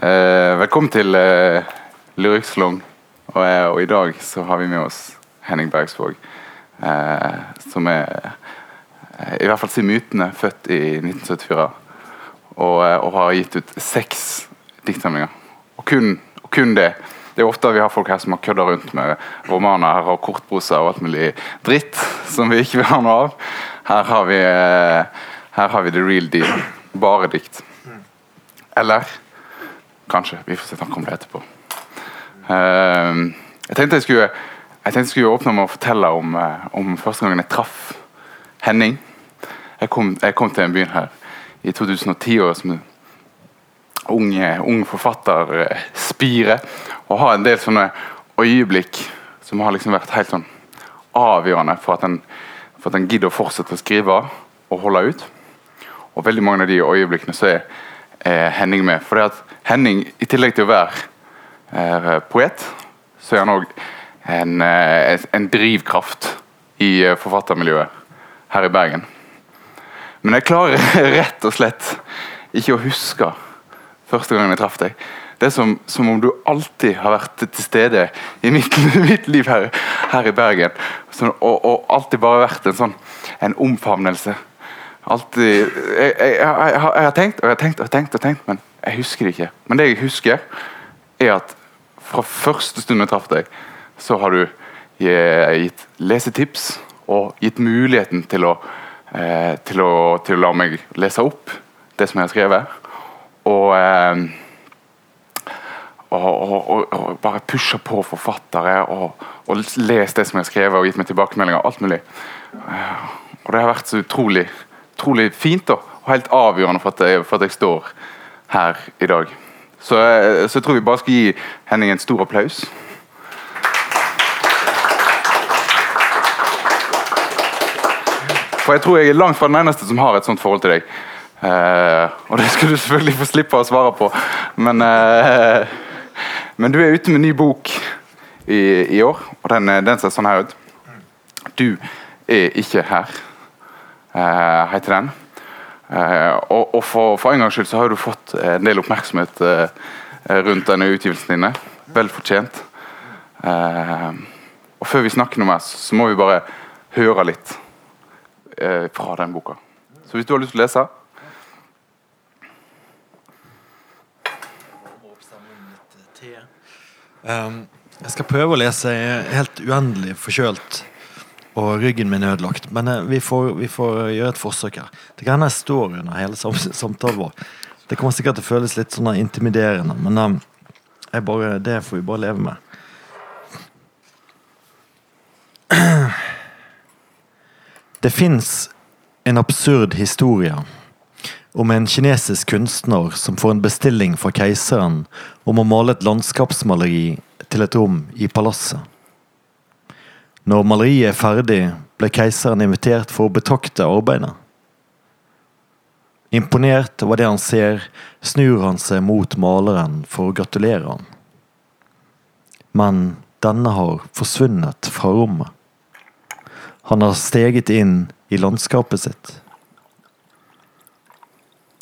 Eh, velkommen til eh, Lyrikksalong. Og, eh, og i dag så har vi med oss Henning Bergsvåg. Eh, som er, eh, i hvert fall siden mytene, født i 1974. Og, eh, og har gitt ut seks diktsamlinger. Og kun, og kun det. Det er ofte vi har folk her som har kødda rundt med romaner og kortprosa og alt mulig dritt som vi ikke vil ha noe av. Her har vi, her har vi the real deal. Bare dikt. Eller kanskje. Vi får snakke om det etterpå. Uh, jeg tenkte jeg skulle, jeg tenkte jeg skulle åpne med å fortelle om, uh, om første gangen jeg traff Henning. Jeg kom, jeg kom til en by her i 2010 som ung, ung forfatterspire og har en del sånne øyeblikk som har liksom vært helt sånn avgjørende for at en, for at en gidder å fortsette å skrive og holde ut. Og veldig mange av de øyeblikkene så er eh, Henning med. Fordi at Henning, i tillegg til å være eh, poet, så er han òg en, eh, en drivkraft i forfattermiljøet her i Bergen. Men jeg klarer rett og slett ikke å huske første gangen jeg traff deg. Det er som, som om du alltid har vært til stede i mitt, mitt liv her, her i Bergen. Så, og, og, alltid bare vært en sånn en omfavnelse. Alltid jeg, jeg, jeg, jeg, har- tenkt og jeg har tenkt og tenkt, og tenkt, men jeg husker det ikke. Men det jeg husker, er at fra første stund jeg traff deg, så har du gitt lesetips og gitt muligheten til å, eh, til å, til å la meg lese opp det som jeg har skrevet. Og, eh, og, og, og, bare pusha på forfattere og, og lest det som jeg har skrevet og gitt meg tilbakemeldinger. alt mulig. Eh, og det har vært så utrolig, utrolig fint da, og helt avgjørende for at, jeg, for at jeg står her i dag. Så, eh, så jeg tror vi bare skal gi Henning en stor applaus. For jeg tror jeg er langt fra den eneste som har et sånt forhold til deg. Eh, og det skal du selvfølgelig få slippe å svare på. Men, eh, men du er ute med ny bok i, i år, og den, eh, den ser sånn her ut. Du er ikke her, heter den. Eh, og og for, for en gangs skyld så har du fått en del oppmerksomhet eh, rundt denne utgivelsen dine. Vel fortjent. Eh, og før vi snakker noe mer, så må vi bare høre litt eh, fra den boka. Så hvis du har lyst til å lese Um, jeg skal prøve å lese. Helt uendelig forkjølt, og ryggen min ødelagt. Men eh, vi, får, vi får gjøre et forsøk her. Det kan hende jeg står under hele samtalen vår. Det kommer sikkert til å føles litt sånn intimiderende, men jeg bare, det får vi bare leve med. Det fins en absurd historie om en kinesisk kunstner som får en bestilling fra keiseren om å male et landskapsmaleri til et rom i palasset. Når maleriet er ferdig, ble keiseren invitert for å betrakte arbeidet. Imponert over det han ser, snur han seg mot maleren for å gratulere ham. Men denne har forsvunnet fra rommet. Han har steget inn i landskapet sitt.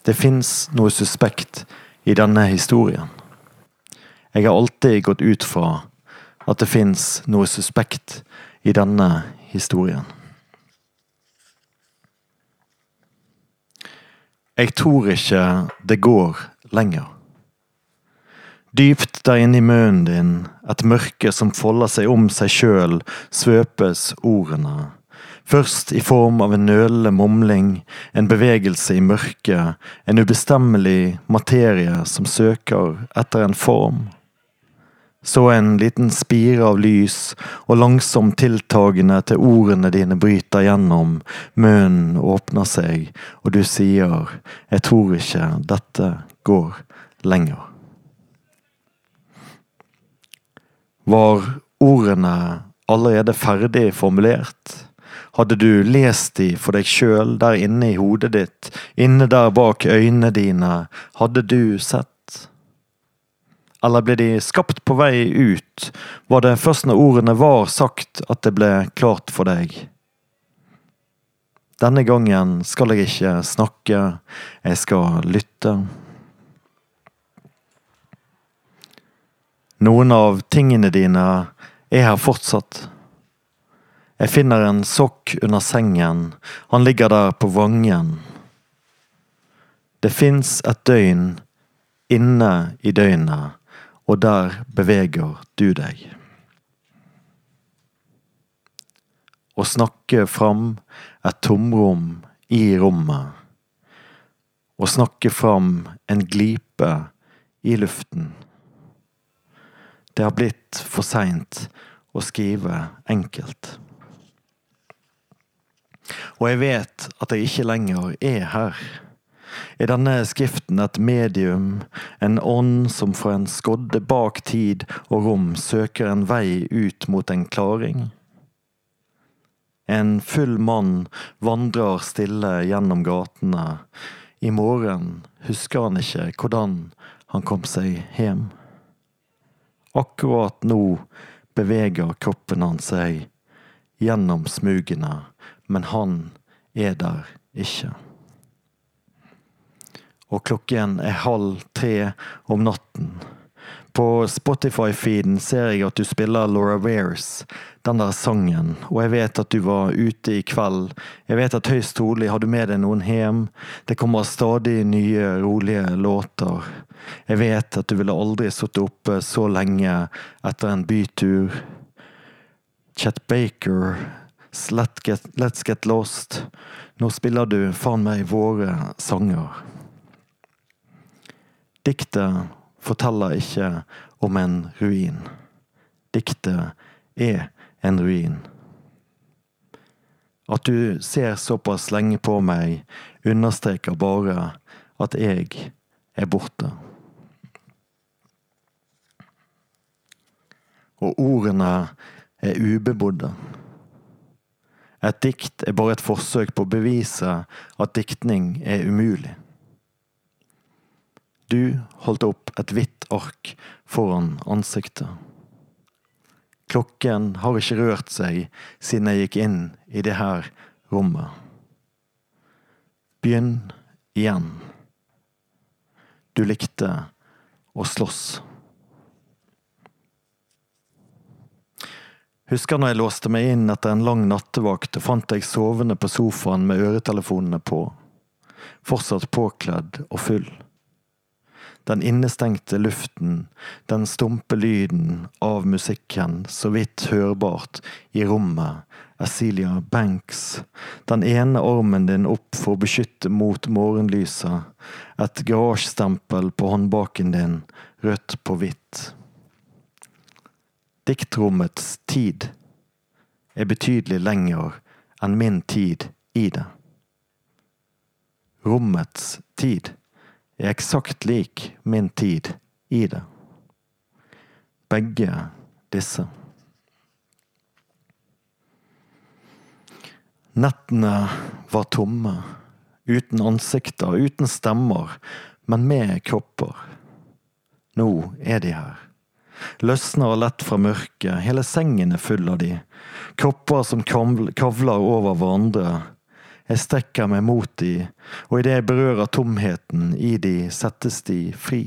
Det fins noe suspekt i denne historien. Jeg har alltid gått ut fra at det fins noe suspekt i denne historien. Jeg tror ikke det går lenger. Dypt der inne i munnen din, et mørke som folder seg om seg sjøl, svøpes ordene. Først i form av en nølende mumling, en bevegelse i mørket, en ubestemmelig materie som søker etter en form. Så en liten spire av lys, og langsomt tiltagende til ordene dine bryter gjennom, munnen åpner seg, og du sier, jeg tror ikke dette går lenger. Var ordene allerede ferdig formulert? Hadde du lest de for deg sjøl der inne i hodet ditt, inne der bak øynene dine, hadde du sett? Eller ble de skapt på vei ut, var det først når ordene var sagt at det ble klart for deg? Denne gangen skal jeg ikke snakke, jeg skal lytte. Noen av tingene dine er her fortsatt. Jeg finner en sokk under sengen, han ligger der på vangen. Det fins et døgn inne i døgnet, og der beveger du deg. Å snakke fram et tomrom i rommet. Å snakke fram en glipe i luften. Det har blitt for seint å skrive enkelt. Og jeg vet at jeg ikke lenger er her. Er denne skriften et medium, en ånd som fra en skodde bak tid og rom søker en vei ut mot en klaring? En full mann vandrer stille gjennom gatene. I morgen husker han ikke hvordan han kom seg hjem. Akkurat nå beveger kroppen hans seg gjennom smugene, men han er der ikke. Og klokken er halv tre om natten. På Spotify-feeden ser jeg at du spiller Laura Wears, den der sangen, og jeg vet at du var ute i kveld. Jeg vet at høyst trolig har du med deg noen hjem. Det kommer stadig nye, rolige låter. Jeg vet at du ville aldri sittet oppe så lenge etter en bytur. Chet Baker, Let's Get, Let's Get Lost. Nå spiller du faen meg våre sanger. Diktet forteller ikke om en ruin. Diktet er en ruin. At du ser såpass lenge på meg, understreker bare at jeg er borte. Og ordene er ubebodde. Et dikt er bare et forsøk på å bevise at diktning er umulig. Du holdt opp et hvitt ark foran ansiktet. Klokken har ikke rørt seg siden jeg gikk inn i det her rommet. Begynn igjen. Du likte å slåss. Husker når jeg låste meg inn etter en lang nattevakt og fant deg sovende på sofaen med øretelefonene på, fortsatt påkledd og full den innestengte luften, den stumpe lyden av musikken så vidt hørbart i rommet, Asilia Banks, den ene armen din opp for å beskytte mot morgenlyset, et garasjestempel på håndbaken din, rødt på hvitt. Diktrommets tid er betydelig lenger enn min tid i det. Rommets tid er eksakt lik min tid i det. Begge disse. Nettene var tomme, uten ansikter, uten stemmer, men med kropper. Nå er de her. Løsner lett fra mørket, hele sengen er full av de. Kropper som kavler over hverandre, jeg strekker meg mot de, og idet jeg berører tomheten i de, settes de fri.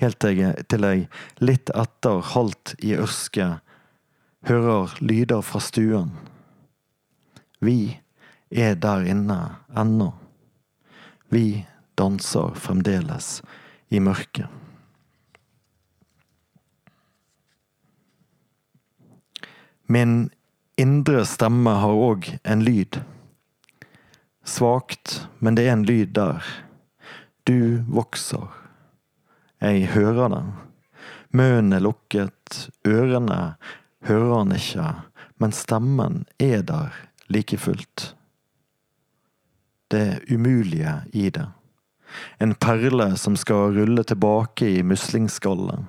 Helt til jeg, litt etter halvt i ørske, hører lyder fra stuen. Vi er der inne ennå. Vi danser fremdeles i mørket. Min indre stemme har òg en lyd. Svakt, men det er en lyd der. Du vokser. Jeg hører den. Munnen er lukket, ørene hører han ikke, men stemmen er der like fullt. Det umulige i det. En perle som skal rulle tilbake i muslingskallet.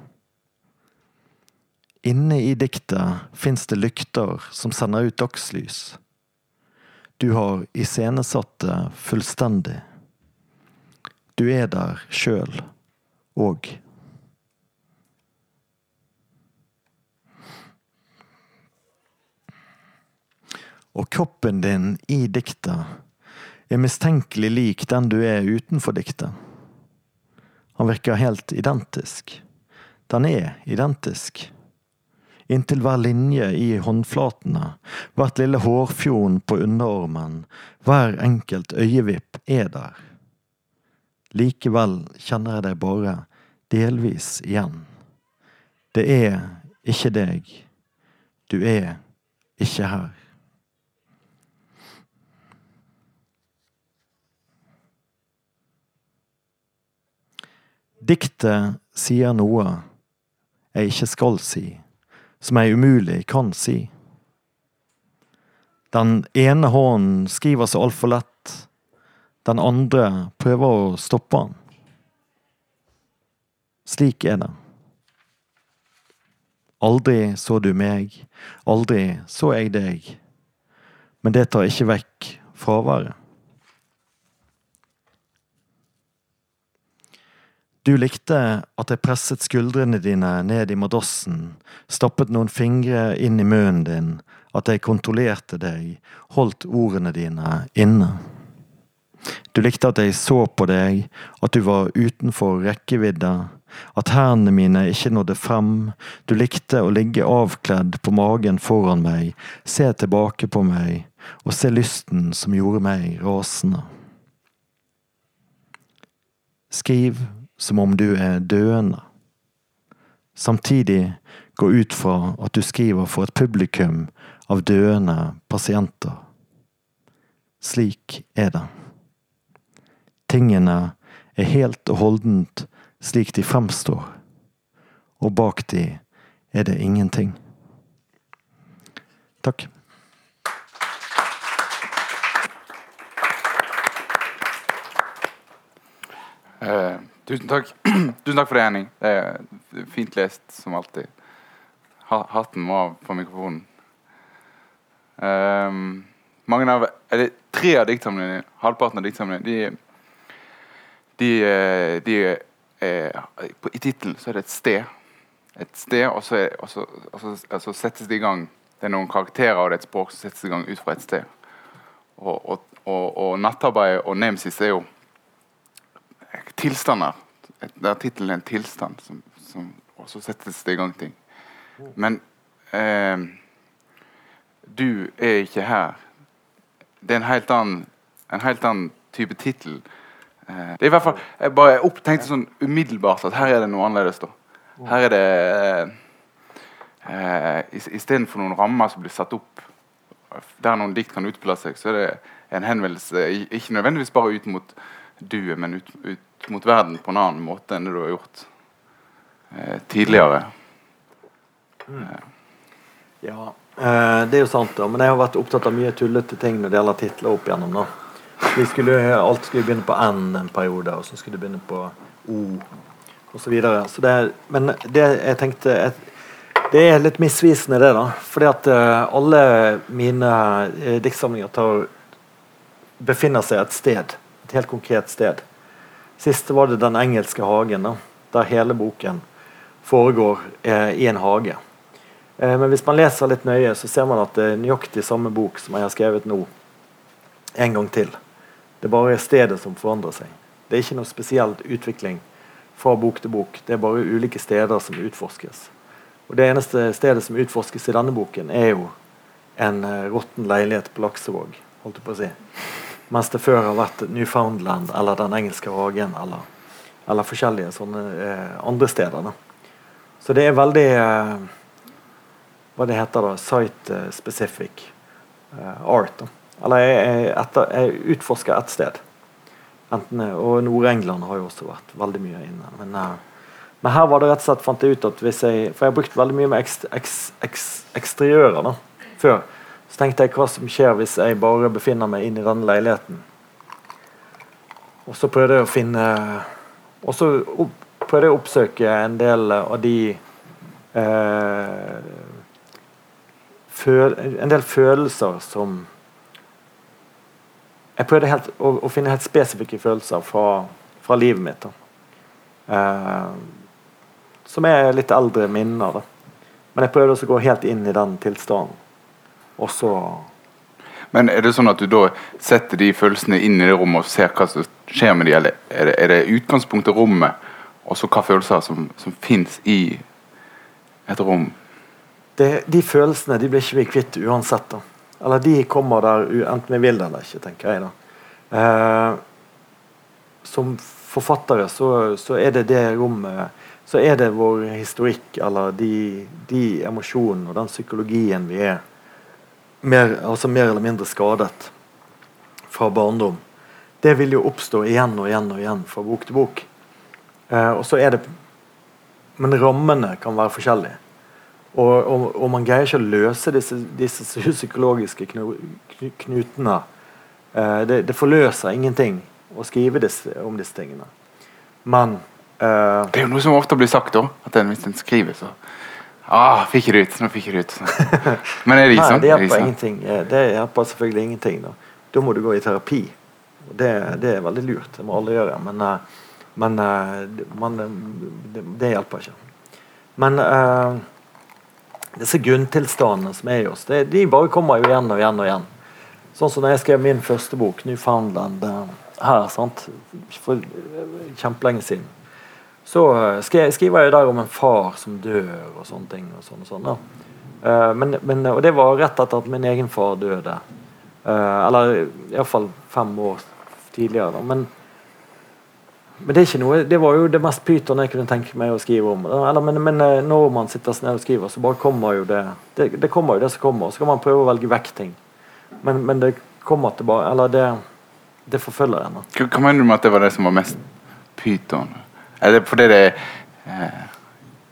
Inne i diktet fins det lykter som sender ut dagslys. Du har iscenesatt det fullstendig. Du er der sjøl òg. Og kroppen din i diktet er mistenkelig lik den du er utenfor diktet. Han virker helt identisk. Den er identisk. Inntil hver linje i håndflatene, hvert lille hårfjon på underarmen, hver enkelt øyevipp er der. Likevel kjenner jeg deg bare delvis igjen. Det er ikke deg. Du er ikke her. Diktet sier noe jeg ikke skal si, som jeg umulig kan si. Den ene hånden skriver så altfor lett, den andre prøver å stoppe han. Slik er det. Aldri så du meg, aldri så jeg deg, men det tar ikke vekk fraværet. Du likte at jeg presset skuldrene dine ned i madrassen, stappet noen fingre inn i munnen din, at jeg kontrollerte deg, holdt ordene dine inne. Du likte at jeg så på deg, at du var utenfor rekkevidde, at hendene mine ikke nådde frem, du likte å ligge avkledd på magen foran meg, se tilbake på meg og se lysten som gjorde meg rasende. Skriv som om du er døende. Samtidig gå ut fra at du skriver for et publikum av døende pasienter. Slik er det. Tingene er helt og holdent slik de fremstår, og bak de er det ingenting. Takk. Tusen takk. Tusen takk for det, Henning. Det er fint lest, som alltid. Hatten må av på mikrofonen. Um, mange av, eller Tre av diktsamlingene, halvparten av diktsamlingene, de, de, eh, de er, på, I tittelen så er det et sted. Et sted, og så, er, og, så, og, så, og så, settes det i gang Det er noen karakterer og det er et språk som settes i gang ut fra et sted. Og, og nattarbeid og nemesis er jo tilstander. Der tittelen er en tilstand, som, som, og så settes det i gang ting. Men eh, du er ikke her. Det er en helt annen, en helt annen type tittel. Eh, det er i hvert fall, Jeg bare tenkte sånn umiddelbart at her er det noe annerledes. da. Her er det eh, eh, Istedenfor noen rammer som blir satt opp der noen dikt kan utspille seg, så er det en henvendelse ikke nødvendigvis bare ut mot duet, men ut, ut mot verden på en annen måte enn det du har gjort eh, tidligere. Mm. Ja, eh, det er jo sant, da. Men jeg har vært opptatt av mye tullete ting når det gjelder titler opp igjennom. da. Skulle, alt skulle begynne på N en periode, og så skulle det begynne på O osv. Så videre. så men det jeg tenkte jeg, Det er litt misvisende, det. da. Fordi at uh, alle mine uh, diktsamlinger befinner seg et sted. Et helt konkret sted. Sist var det 'Den engelske hagen', da, der hele boken foregår eh, i en hage. Eh, men hvis man leser litt nøye, så ser man at det er nøyaktig samme bok som jeg har skrevet nå, en gang til. Det er bare stedet som forandrer seg. Det er ikke noe spesiell utvikling fra bok til bok. Det er bare ulike steder som utforskes. Og Det eneste stedet som utforskes i denne boken, er jo en uh, råtten leilighet på Laksevåg. holdt jeg på å si. Mens det før har vært Newfoundland eller Den engelske hagen eller, eller forskjellige sånne eh, andre steder. Da. Så det er veldig eh, Hva det heter da? Site specific eh, art. Da. Eller jeg, jeg, etter, jeg utforsker ett sted. Enten, og Nord-England har jo også vært veldig mye inne. Men, uh, men, her var det rett og slett fant jeg ut at hvis jeg For jeg har brukt veldig mye med ekst, ekst, ekst, eksteriører da, før. Så tenkte jeg hva som skjer hvis jeg bare befinner meg inn i denne leiligheten. Og så prøvde jeg å finne Og så prøvde jeg å oppsøke en del av de eh, føl, En del følelser som Jeg prøvde helt, å, å, finne helt spesifikke følelser fra, fra livet mitt. Eh, som er litt eldre minner. Da. Men jeg prøvde også å gå helt inn i den tilstanden. Og så Men er det sånn at du da setter de følelsene inn i det rommet og ser hva som skjer med de, eller er det, er det utgangspunktet rommet, og så hva følelser som, som fins i et rom. Det, de følelsene de blir ikke vi kvitt uansett. da. Eller de kommer der enten vi vil det eller ikke, tenker jeg. da. Eh, som forfattere så, så er det det rommet Så er det vår historikk eller de, de emosjonene og den psykologien vi er mer, altså mer eller mindre skadet fra barndom. Det vil jo oppstå igjen og igjen og igjen fra bok til bok. Eh, og så er det Men rammene kan være forskjellige. Og, og, og man greier ikke å løse disse, disse psykologiske knu, knu, knutene. Eh, det, det forløser ingenting å skrive disse, om disse tingene. Men eh, Det er jo noe som ofte blir sagt, òg, At en, hvis en skriver, så ah, Fikk det ut. Nå fikk jeg det ut. Men er det ikke Nei, sånn? det Er hjelper ingenting. Eh, Det hjelper selvfølgelig ingenting. Da, da må du gå i terapi. Det, det er veldig lurt. Det må alle gjøre. Men, eh, men eh, det- man, det, det hjelper ikke. Men uh, disse grunntilstandene som er i oss, det, de bare kommer jo igjen og igjen og igjen. Sånn som når jeg skrev min første bok, 'Newfoundland', her sant? for kjempelenge siden. Så eh, skriver jeg der om en far som dør og sånne ting. og sånn og sånn. Eh, men, men, og det var rett etter at min egen far døde. Uh, eller iallfall fem år tidligere. Da. Men, men det noe Det var jo det mest pyton jeg kunne tenke meg å skrive om. Eller, men, men når man sitter ned og skriver, så bare kommer jo det Det, det kommer jo det som kommer. Så kan man prøve å velge vekk ting. Men, men det kommer tilbake Eller det, det forfølger en. Hva mener du med at det var det som var mest pyton? Er det fordi det eh,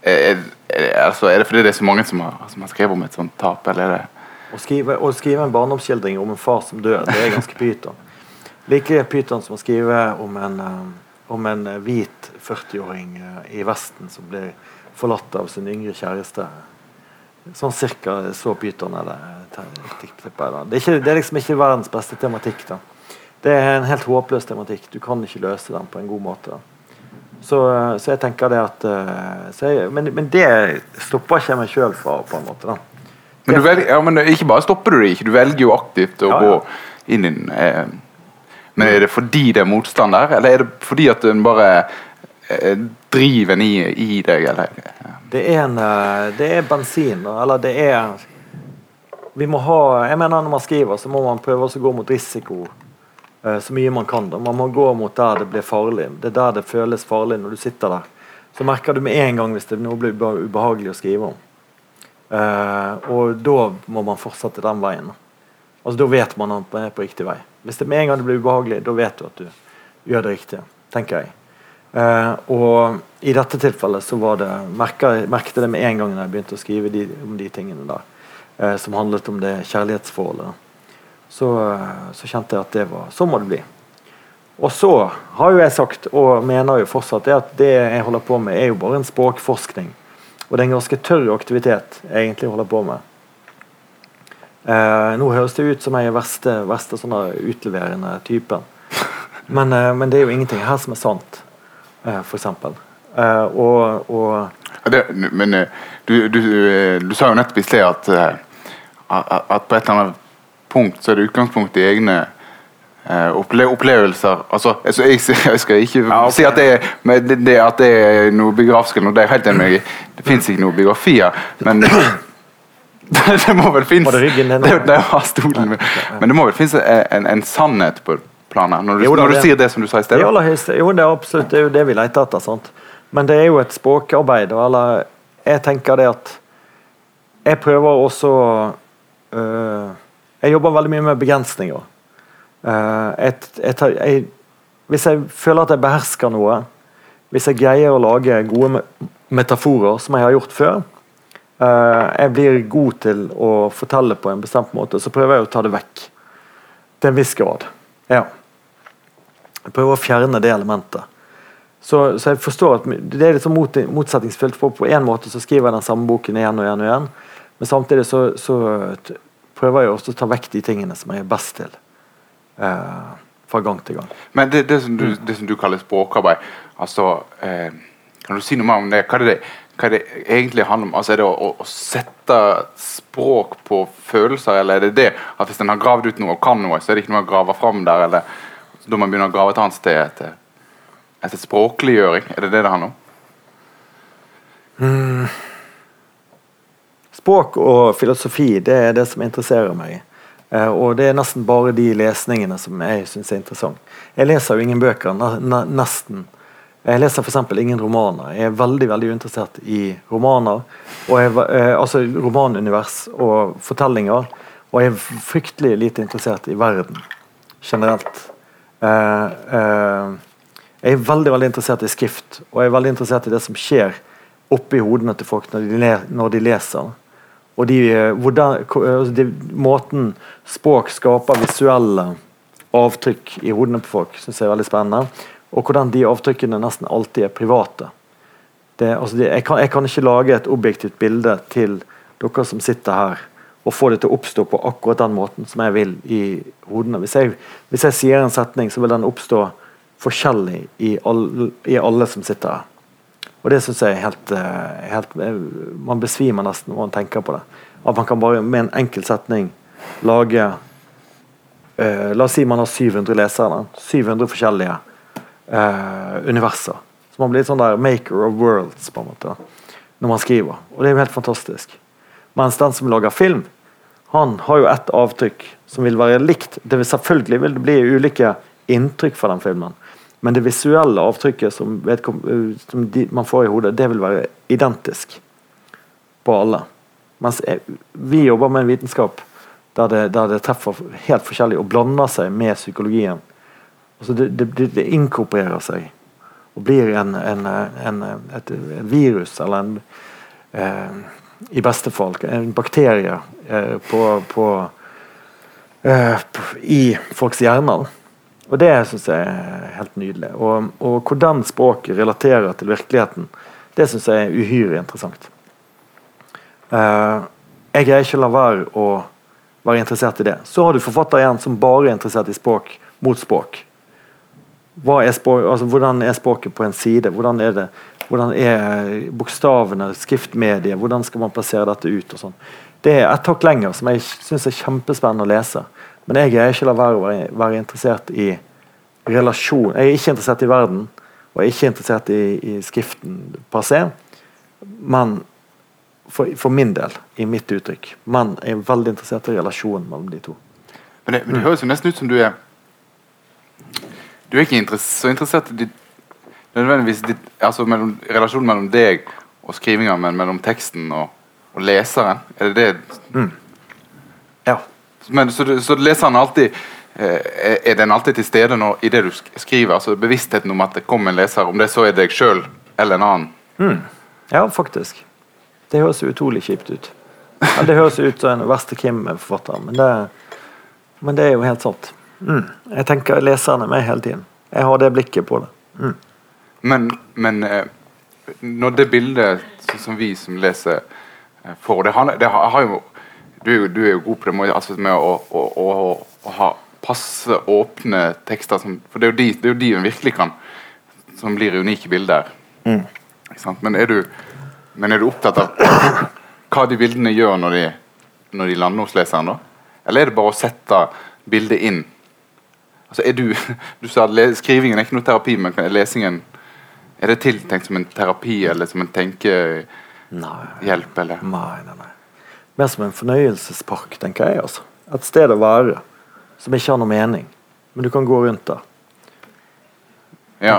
er, er, altså, er det fordi det er så mange som har, som har skrevet om et sånt tap, eller er det Å skrive, å skrive en barndomsskildring om en far som dør, det er ganske pyton. Like pyton som å skrive om en, eh, om en hvit 40-åring eh, i Vesten som blir forlatt av sin yngre kjæreste. Sånn cirka så pyton er det. Det er, ikke, det er liksom ikke verdens beste tematikk. da. Det er en helt håpløs tematikk. Du kan ikke løse den på en god måte. da. Så, eh, så jeg tenker det at eh, jeg, men, men det stopper ikke jeg meg sjøl fra, på en måte. da. Men, du velger, ja, men ikke bare stopper du det ikke, du velger jo aktivt å Ja, ja. gå inn i den. Eh, men er det fordi det er motstand der, eller er det fordi at den bare eh, driver den i, i deg, eller? Det er, en, det er bensin, eller det er Vi må ha Jeg mener når man skriver, så må man prøve å gå mot risiko så mye man kan. Da. Man må gå mot der det blir farlig. Det er der det føles farlig når du sitter der. Så merker du med en gang hvis det noe blir ube- ubehagelig å skrive om. Eh, og da må man fortsette den veien. Altså Da vet man at man er på riktig vei. Hvis det med en gang det blir ubehagelig, da vet du at du gjør det riktige. tenker jeg. Eh, og i dette tilfellet så var det merket, jeg det med en gang da jeg begynte å skrive de, om de tingene der, eh, som handlet om det kjærlighetsforholdet. Så, eh, så kjente jeg at det var Sånn må det bli. Og så har jo jeg sagt, og mener jo fortsatt, det at det jeg holder på med, er jo bare en språkforskning. Og det er en ganske tørr aktivitet jeg egentlig holder på med. Eh, nå høres det ut som jeg er verste, verste sånne utleverende typen. Men, eh, men det er jo ingenting her som er sant, eh, eksempel. Eh, og, og Det, men eh, du, du, eh, du sa jo nettopp i sted eh, at at på et eller annet punkt så er det utgangspunkt i egne eh, opple opplevelser. Altså, altså jeg, jeg skal ikke Ja, okay. si at det, er- det, det, at det er noe biografisk, eller noe, det er helt enig. Det fins ikke noe biografier. Men det må vel finnes det ryggen det, det stolen. Men det må vel finnes en, en, en sannhet på planet når du, Jo da, når du sier det som du sa i sted. jo, det er absolutt det er jo det vi leter etter. sant? Men det er jo et språkarbeid. Eller jeg tenker det at Jeg prøver også øh, Jeg jobber veldig mye med begrensninger. Eh, jeg, jeg, jeg, hvis jeg føler at jeg behersker noe, hvis jeg greier å lage gode metaforer, som jeg har gjort før eh, Jeg blir god til å fortelle på en bestemt måte, så prøver jeg å ta det vekk. Til en viss grad. Ja. Jeg prøver å fjerne det elementet. Så, så jeg forstår at det er litt sånn mot, motsetningsfylt. På en måte så skriver jeg den samme boken igjen og igjen, og igjen men samtidig så, så prøver jeg også å ta vekk de tingene som jeg er best til. Eh, fra gang til gang. Men det, det, som du, det som du kaller språkarbeid, altså eh, Kan du si noe mer om det? Hva er det, hva er det egentlig handler om? Altså Er det å, å, sette språk på følelser, eller er det det at hvis en har gravd ut noe og kan noe, så er det ikke noe å grave fram der, eller da man begynne å grave et annet sted etter, etter språkliggjøring? Er det det det handler om? Språk og filosofi det er det som interesserer meg. Eh, og det er nesten bare de lesningene som jeg syns er interessant. Jeg leser jo ingen bøker, ne ne nesten. Jeg leser f.eks. ingen romaner. Jeg er veldig veldig uinteressert i romaner. Jeg, eh, altså romanunivers og fortellinger. Og jeg er fryktelig lite interessert i verden generelt. Eh, jeg er veldig veldig interessert i skrift, og jeg er veldig interessert i det som skjer oppi hodene til folk når de, når de leser. Og de, eh, hvordan, altså de, måten språk skaper visuelle avtrykk i hodene på folk, syns jeg er veldig spennende. Og hvordan de avtrykkene nesten alltid er private. Det, altså de, jeg, kan, jeg, kan, ikke lage et objektivt bilde til dere som sitter her, og få det til å oppstå på akkurat den måten som jeg vil i hodene. Hvis jeg, hvis jeg sier en setning, så vil den oppstå forskjellig i all, i alle som sitter her. Og det syns jeg er helt, eh, helt, eh, Man besvimer nesten når man tenker på det. At man kan bare med en enkel setning lage uh, La oss si man har 700 lesere. 700 forskjellige uh, universer. Så man blir sånn der maker of worlds på en måte når man skriver. Og det er jo helt fantastisk. Mens den som lager film, han har jo ett avtrykk som vil være likt. Det vil Selvfølgelig vil det bli ulike inntrykk fra den filmen. Men det visuelle avtrykket som, som de, man får i hodet, det vil være identisk på alle. Mens jeg, vi jobber med en vitenskap der det, der det, treffer helt forskjellig og blander seg med psykologien. Altså det, det, det inkorporerer seg og blir en, en, en, et, et, virus eller en eh, I beste fall en bakterie eh, på, på, eh, i folks hjerner. Og det syns jeg er helt nydelig. Og, og hvordan språket relaterer til virkeligheten, det syns jeg er uhyre interessant. Uh, jeg greier ikke å la være å være interessert i det. Så har du forfatter igjen som bare er interessert i språk mot språk. Er språk altså, hvordan er språket på en side? Hvordan er det hvordan er bokstavene, skriftmediet, hvordan skal man plassere dette ut? og sånn. Det er et hakk lenger, som jeg syns er kjempespennende å lese. Men jeg greier ikke la være å være, være, interessert i relasjon. Jeg er ikke interessert i verden, og jeg er ikke interessert i, i skriften per se. Men for, for, min del, i mitt uttrykk. Men jeg er veldig interessert i relasjonen mellom de to. Men det, men det høres jo nesten ut som du er Du er ikke interess så interessert i ditt, nødvendigvis ditt, altså mellom, relasjonen mellom deg og skrivinga, men mellom teksten og, og leseren? Er det det? Mm. Ja. Men, så, så leseren alltid eh, Er den alltid til stede når, i det du skriver? altså Bevisstheten om at det kommer en leser, om det så er deg sjøl eller en annen? Mm. Ja, faktisk. Det høres utrolig kjipt ut. Ja, det høres ut som en verste krimforfatteren, men det, men det er jo helt sant. Mm. Jeg tenker leserne meg med hele tiden. Jeg har det blikket på det. Mm. Men, men eh, når det bildet som vi som leser eh, får det har, det har jo du er, du er jo god på det altså med å, å, å, å, ha passe åpne tekster. Som, for det er, de, det er jo de hun virkelig kan Som blir unike bilder. Mm. Men, er du, men, er du, opptatt av hva de bildene gjør når de, når de lander hos leseren? da? Eller er det bare å sette bildet inn? Altså er Du du sa at skrivingen er ikke noe terapi, men lesingen Er det tiltenkt som en terapi eller som en tenkehjelp? Eller? Nei, nei, nei mer som en fornøyelsespark, tenker jeg. altså. Et sted å være som ikke har noe mening, men du kan gå rundt der. Ja.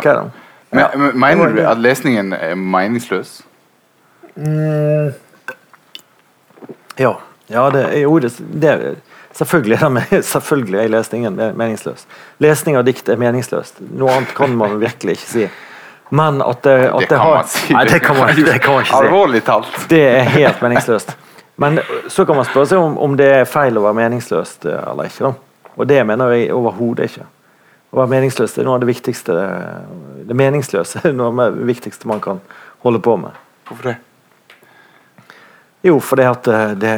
Men, ja. Mener du at lesningen er meningsløs? Mm. Ja. ja det, jo, det, det, selvfølgelig, er, selvfølgelig er lesningen meningsløs. Lesning av dikt er meningsløst. Noe annet kan man virkelig ikke si. Men at det, at det, det kan har, man si. Nei, det kan man, det kan man ikke si. Alvorlig talt. Det er helt meningsløst. Men så kan man spørre seg om, om det er feil å være meningsløst eh, eller ikke. Da. Og det mener jeg overhodet ikke. Å være meningsløs er noe av det viktigste Det meningsløse er noe av det viktigste man kan holde på med. Hvorfor det? Jo, fordi at eh, det,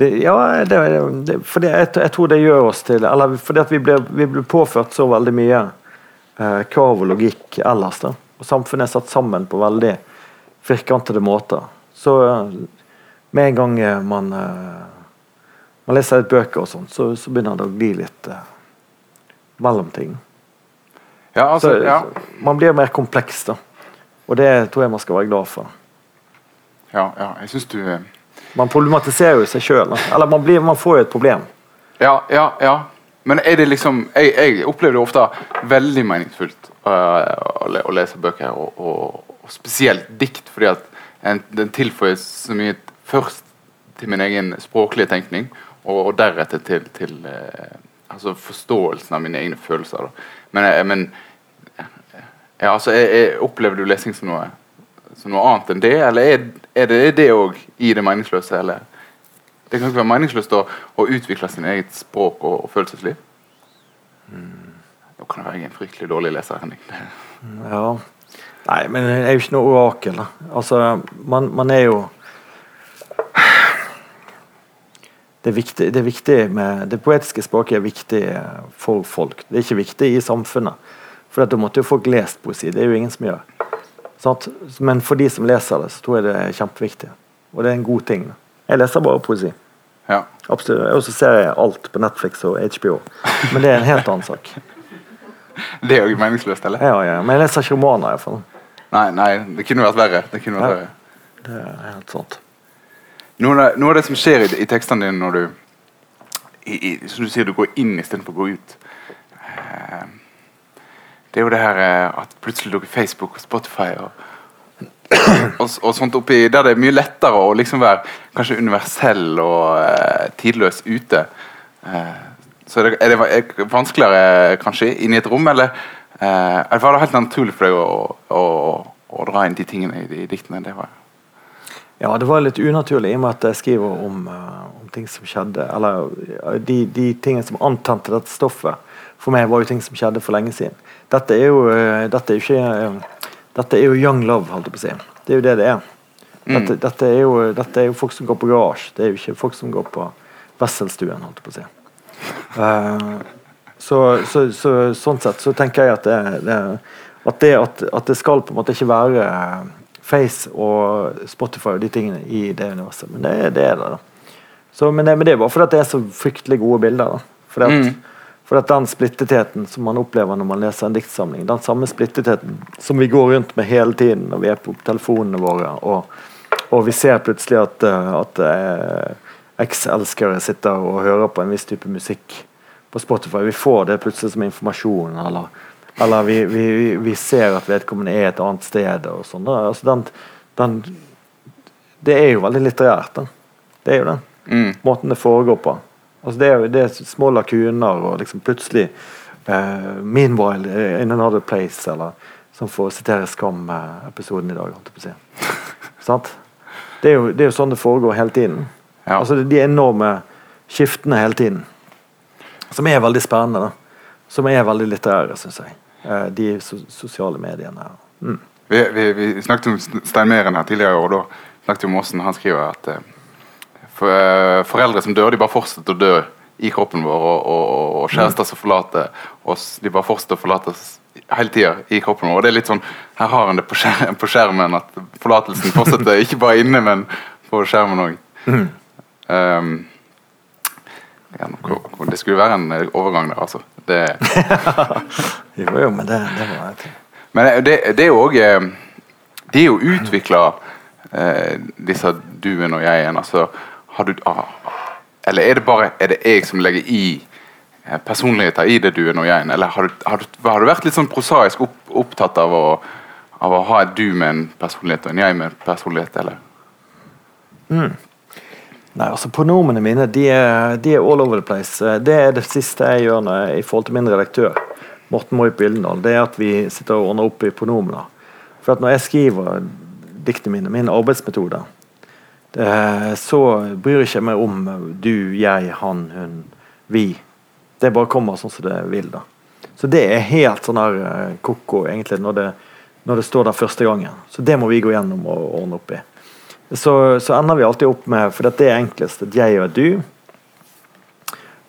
det Ja, det, det, fordi jeg, jeg, tror det gjør oss til Eller fordi at vi blir, vi blir påført så veldig mye eh, krav og logikk ellers. da. Og samfunnet er satt sammen på veldig firkantede måter. Så med en gang eh, man, eh, man leser litt bøker og sånt, så, så, begynner det å bli litt uh, mellomting. Ja, altså, så, ja. man blir mer kompleks, da. Og det tror jeg man skal være glad for. Ja, ja, jeg syns du eh, Man problematiserer jo seg sjøl. Eller man, blir, man får jo et problem. Ja, ja, ja. Men er det liksom Jeg, jeg opplever det ofte veldig meningsfullt uh, å lese bøker, og, og, og spesielt dikt, fordi at en, den tilføyer så mye først til min egen språklige tenkning, og, og deretter til, til eh, altså forståelsen av mine egne følelser. Da. Men, jeg, men ja, altså, jeg, jeg, opplever du lesing som noe, som noe annet enn det, eller er, er det det òg i det meningsløse? eller det kan ikke være meningsløst å, å utvikle sin eget språk og, og følelsesliv. Mm. Da kan jeg være en fryktelig dårlig leser. Henning. Ja. Nei, men det er jo ikke noe orakel. Altså, man, man, er jo det, er viktig, det, er viktig med, det poetiske språket er viktig for folk. Det er ikke viktig i samfunnet. For da måtte jo folk lest poesi. Det er jo ingen som gjør. Sant? Men for de som leser det, så tror jeg det er kjempeviktig. Og det er en god ting. Jeg leser bare poesi. Ja. Absolutt. Og så ser jeg alt på Netflix og HBO. Men det er en helt annen sak. det er jo meningsløst, eller? Ja, ja. Men jeg leser ikke romaner, iallfall. Nei, nei, det kunne vært verre. Det kunne vært verre. Det er helt sant. Noe av, noe av det som skjer i, i tekstene dine når du i, i, Som du sier, du går inn istedenfor å gå ut. Eh, det er jo det her eh, at plutselig dukker Facebook og Spotify og og, og, sånt oppi der det er mye lettere å liksom være kanskje universell og eh, tidløs ute. Eh, så er det, er det, vanskeligere kanskje inn i et rom, eller eh, var det helt naturlig for deg å, å, å dra inn de tingene i, i diktene? Det var ja, det var litt unaturlig i og med at jeg skriver om, uh, om ting som skjedde. Eller de, de, tingene som antente dette stoffet, for meg var jo ting som skjedde for lenge siden. Dette er jo, uh, dette er jo ikke uh, dette er jo young love, holdt jeg på å si. Det er jo det det er. Dette, mm. dette, er jo, dette, er jo, folk som går på garasje, det er jo ikke folk som går på Wesselstuen, holdt jeg på å si. Uh, så, så, så, sånn sett så tenker jeg at det, det, at, det at, at, det, skal på en måte ikke være Face og Spotify og de tingene i det universet, men det, det er det. da. Så, men, det, men det er bare fordi det er så fryktelig gode bilder. da. Fordi at, mm. For at den splittetheten som man opplever når man leser en diktsamling, den samme splittetheten som vi går rundt med hele tiden når vi er på telefonene våre, og, og vi ser plutselig at, eh, at eh, eks-elskere sitter og hører på en viss type musikk på Spotify. Vi får det plutselig som informasjon, eller, eller vi, vi, vi, ser at vedkommende er et annet sted. og sånn. Altså den, den, det er jo veldig litterært. Den. Det er jo det. Mm. Måten det foregår på. Altså det, er, det er små lakuner, og liksom plutselig uh, 'Meanwhile in another place', eller som for å sitere Skam-episoden i dag. si. Sant? Det er, jo, det er, jo, sånn det foregår hele tiden. Ja. Altså De enorme skiftene hele tiden. Som er veldig spennende. Da. Som er veldig litterære, syns jeg. Uh, de so sosiale mediene. Mm. Vi, vi, vi, snakket om Stein Meren her tidligere, og da snakket vi om Åsen. han skriver at uh, for, uh, foreldre som dør, de bare fortsetter å dø i kroppen vår, og, og, og kjærester som forlater oss, de bare fortsetter å forlate oss hele tida i kroppen vår. Og det er litt sånn, Her har han det på, skjermen, på skjermen at forlatelsen fortsetter ikke bare inne, men på skjermen òg. Mm. Um, det skulle være en overgang der, altså. Det, jo, jo, men det, det var et... Men det, det er jo òg eh, De er jo utvikla, eh, disse duen og jeg-en. altså har du, ah, Eller er det bare er det jeg som legger i eh, personligheter i det du er og jeg Eller har du, har, du, har du, vært litt sånn prosaisk opp, opptatt av å, av å, ha et du med en personlighet og en jeg med en personlighet, eller? Mm. Nei, altså Pronomene mine de er, de er, all over the place. Det er det siste jeg gjør når, i forhold til min redaktør, Morten Moip Gyldendal. Det er at vi sitter og ordner opp i pronomene. For at når jeg skriver diktene mine, min arbeidsmetode, det, så bryr jeg ikke meg om du, jeg, han, hun, vi. Det bare kommer sånn som det vil. da. Så det er helt sånn her eh, ko-ko, egentlig, når det, når det, står der første gangen. Så det må vi gå gjennom og ordne opp i. Så, så ender vi alltid opp med, for dette er enklest, et jeg og et du.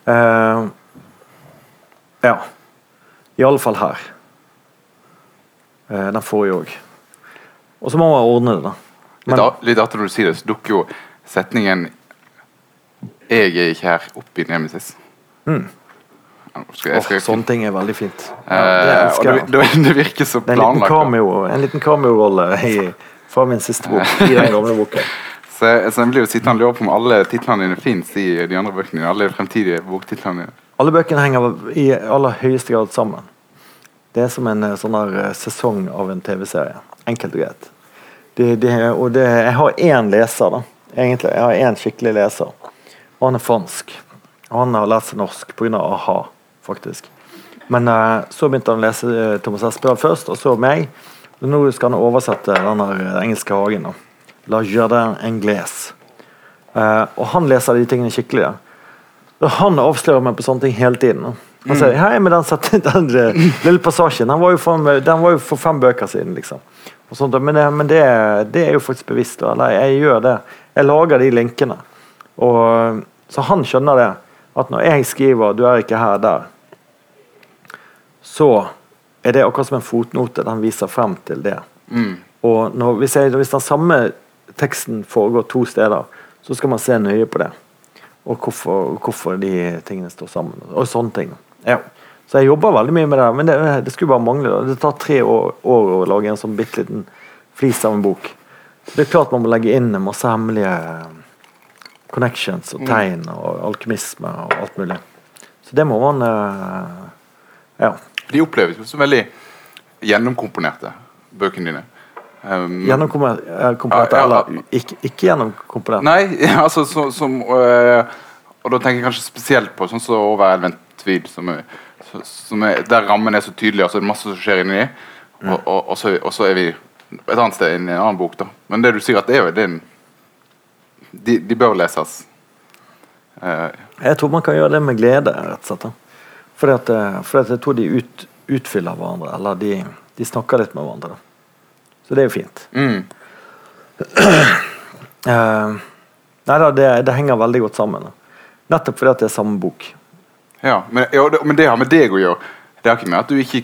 Uh, ja. I alle fall her. Uh, den forrige òg. Og så må man ordne det, da. Men, litt etter du sier det, så dukker jo setningen 'Jeg er ikke her' opp i Nemesis. Mm. Skal, skal, Oh, sånne ting er veldig fint. Ja, Eh, det elsker det, det, det virker så Det en liten planlagt. en liten cameo-rolle i- fra min siste bok i den gamle boka. Så, så jeg blir jo sittende og lure på om alle titlene dine fins i de andre bøkene dine. Alle fremtidige boktitlene dine. Alle bøkene henger i aller høyeste grad sammen. Det er som en eh, sånn her eh, sesong av en TV-serie. Enkelt og greit. Det, det, og det, jeg har én leser, da. Egentlig. Jeg har én skikkelig leser. Og han er fransk. Han har lært seg norsk pga. a-ha, faktisk. Men uh, så begynte han å lese Thomas Espedal først, og så meg. Nå skal han oversette den eh, engelske hagen. da. La Jardin Anglaise. Eh, og han leser de tingene skikkelig. da. Han avslører meg på sånne ting hele tiden. da. Han sier hei, men den, satt- den eh, lille passasjen den var, jo for, den fem bøker siden. liksom. Sånt, men det, men det, det er jo faktisk bevisst. Eller jeg gjør det. Jeg lager de linkene. Og, så han skjønner det. At når jeg skriver 'du er ikke her der', så er det akkurat som en fotnote. Den viser frem til det. Mm. Og når, hvis, jeg, hvis den samme teksten foregår to steder, så skal man se nøye på det. Og hvorfor, hvorfor de tingene står sammen. Og sånne ting. Ja. Så jeg jobber veldig mye med det, men det, det skulle bare mangle. Det tar tre år, år å lage en sånn bitte liten flis av en bok. Så Det er klart man må legge inn en masse hemmelige connections og tegn og alkymisme og alt mulig. Så det må man eh, Ja. De oppleves jo som veldig gjennomkomponerte, bøkene dine. Um, gjennomkomponerte Ja, ja. eller ikke, ikke gjennomkomponerte? Nei, altså så, som øh, Og da tenker jeg kanskje spesielt på sånn som Over elven tvil, som er, som er, der rammen er så tydelig, og så er det masse som skjer inni. Og, og, og, så, og så er vi et annet sted i en annen bok, da. Men det du sier, at det er jo er de, de bør leses. Uh, Jeg tror man kan gjøre det med glede, rett og slett. da. Fordi at, eh, fordi at jeg tror de ut, utfyller hverandre, eller de, de snakker litt med hverandre. da. Så det er jo fint. mm, Uh, nei da, det, det henger veldig godt sammen. da. Nettopp fordi at det er samme bok. ja, men, ja, det, men det har med deg å gjøre. Det har ikke med at du ikke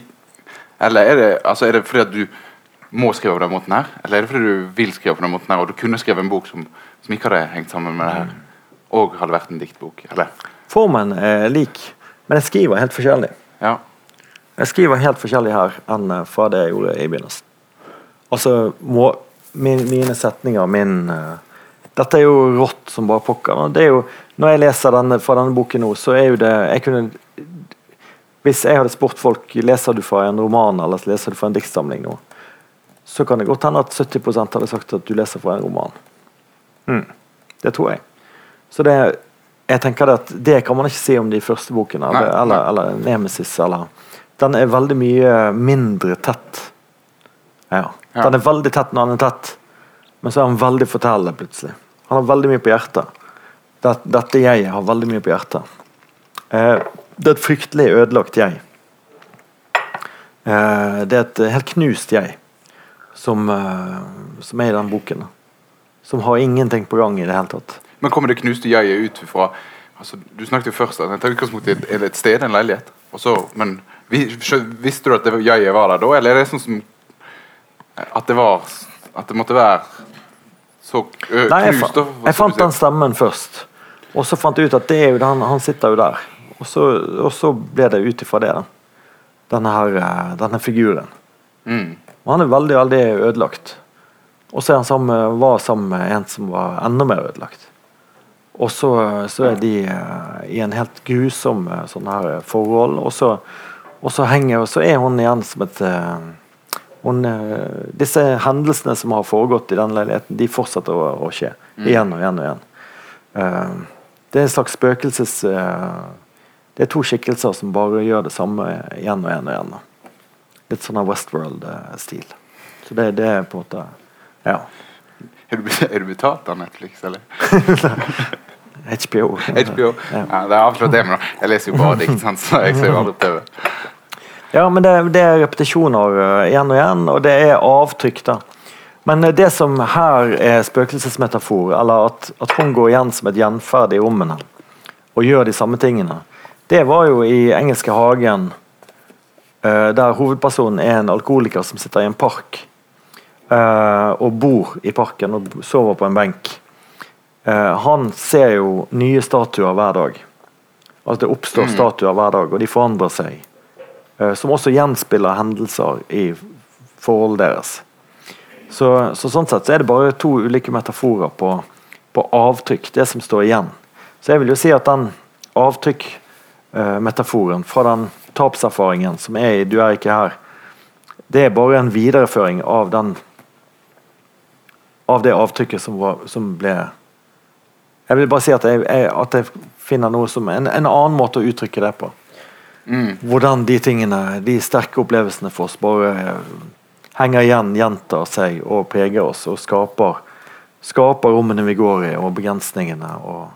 Eller er det, altså, er det fordi at du må skrive på den måten her? Eller er det fordi du vil skrive på den måten her, og du kunne skrevet en bok som, som ikke hadde hengt sammen med det her? Og hadde vært en diktbok? Eller? Formen er lik, men jeg skriver helt forskjellig. Ja. Jeg skriver helt forskjellig her enn eh, fra det jeg gjorde i begynnelsen. Altså, må, min, mine setninger, min uh, Dette er jo rått som bare pokker. Det er jo, når jeg leser denne, fra denne boken nå, så er jo det jeg kunne, Hvis jeg hadde spurt folk leser du fra en roman eller leser du fra en diktsamling nå, så kan det godt hende at 70% hadde sagt at du leser fra en roman. Mm. Det tror jeg. Så det, jeg tenker at det kan man ikke si om de første bokene, Nei, eller, eller, eller Nemesis. Eller, den er veldig mye mindre tett. Ja. Ja. Den er veldig tett når den er tett, men så er han veldig fortellende plutselig. Han har veldig mye på hjertet. Dette jeg har veldig mye på hjertet. Eh, det er et fryktelig ødelagt jeg. Eh, det er et helt knust jeg som, eh, som er i den boken. Som har ingenting på gang i det hele tatt. Men kommer det knuste jeget ut fra altså, Du snakket jo først at tar utgangspunkt i et, sted, en leilighet. Så, men Visste du at det var- jeget var der da, eller er det sånn som At det var At det måtte være så ø, Nei, jeg, knust? da, jeg fant den stemmen først. Og så fant jeg ut at det er jo den, han sitter jo der. Og så, og så ble det ut ifra det. da. Denne, her, eh, denne figuren. Mm. Og han er veldig veldig ødelagt. Og så er han var sammen med en som var enda mer ødelagt. Og så, så er de eh, i en helt grusom eh, sånn her forhold. Og så, og så henger og så er hun igjen som et eh, hun, eh, Disse hendelsene som har foregått i den leiligheten, de fortsetter å, å skje. Igjen og igjen og igjen. Eh, det er en slags spøkelses... eh, det er to skikkelser som bare gjør det samme igjen og igjen og igjen. Litt sånn Westworld-stil. Så det, det er på en måte Ja. Er du, er du betalt av Netflix, eller? HBO. HBO? Ja. Ja, det er avslørt det, men jeg leser jo bare dikt, så jeg ser jo aldri TV. Ja, men det, det er repetisjoner eh, igjen og igjen, og det er avtrykk, da. Men eh, det som her er spøkelsesmetafor, eller at, at hun går igjen som et gjenferd i rommene og gjør de samme tingene, det var jo i Engelske hagen, eh, der hovedpersonen er en alkoholiker som sitter i en park og bor i parken og sover på en benk. Eh, han ser jo nye statuer hver dag. Altså det oppstår statuer hver dag, og de forandrer seg. Eh, som også gjenspiller hendelser i forholdet deres. Så, så sånn sett så er det bare to ulike metaforer på, på avtrykk, det som står igjen. Så jeg vil jo si at den avtrykk-metaforen fra den tapserfaringen som er i 'Du er ikke her', det er bare en videreføring av den av det avtrykket som, var, som ble Jeg vil bare si at jeg, jeg, at jeg finner noe som en, en annen måte å uttrykke det på. Hvordan de tingene, de sterke opplevelsene for oss, bare eh, henger igjen, gjentar seg og preger oss og skaper, skaper rommene vi går i, og begrensningene og,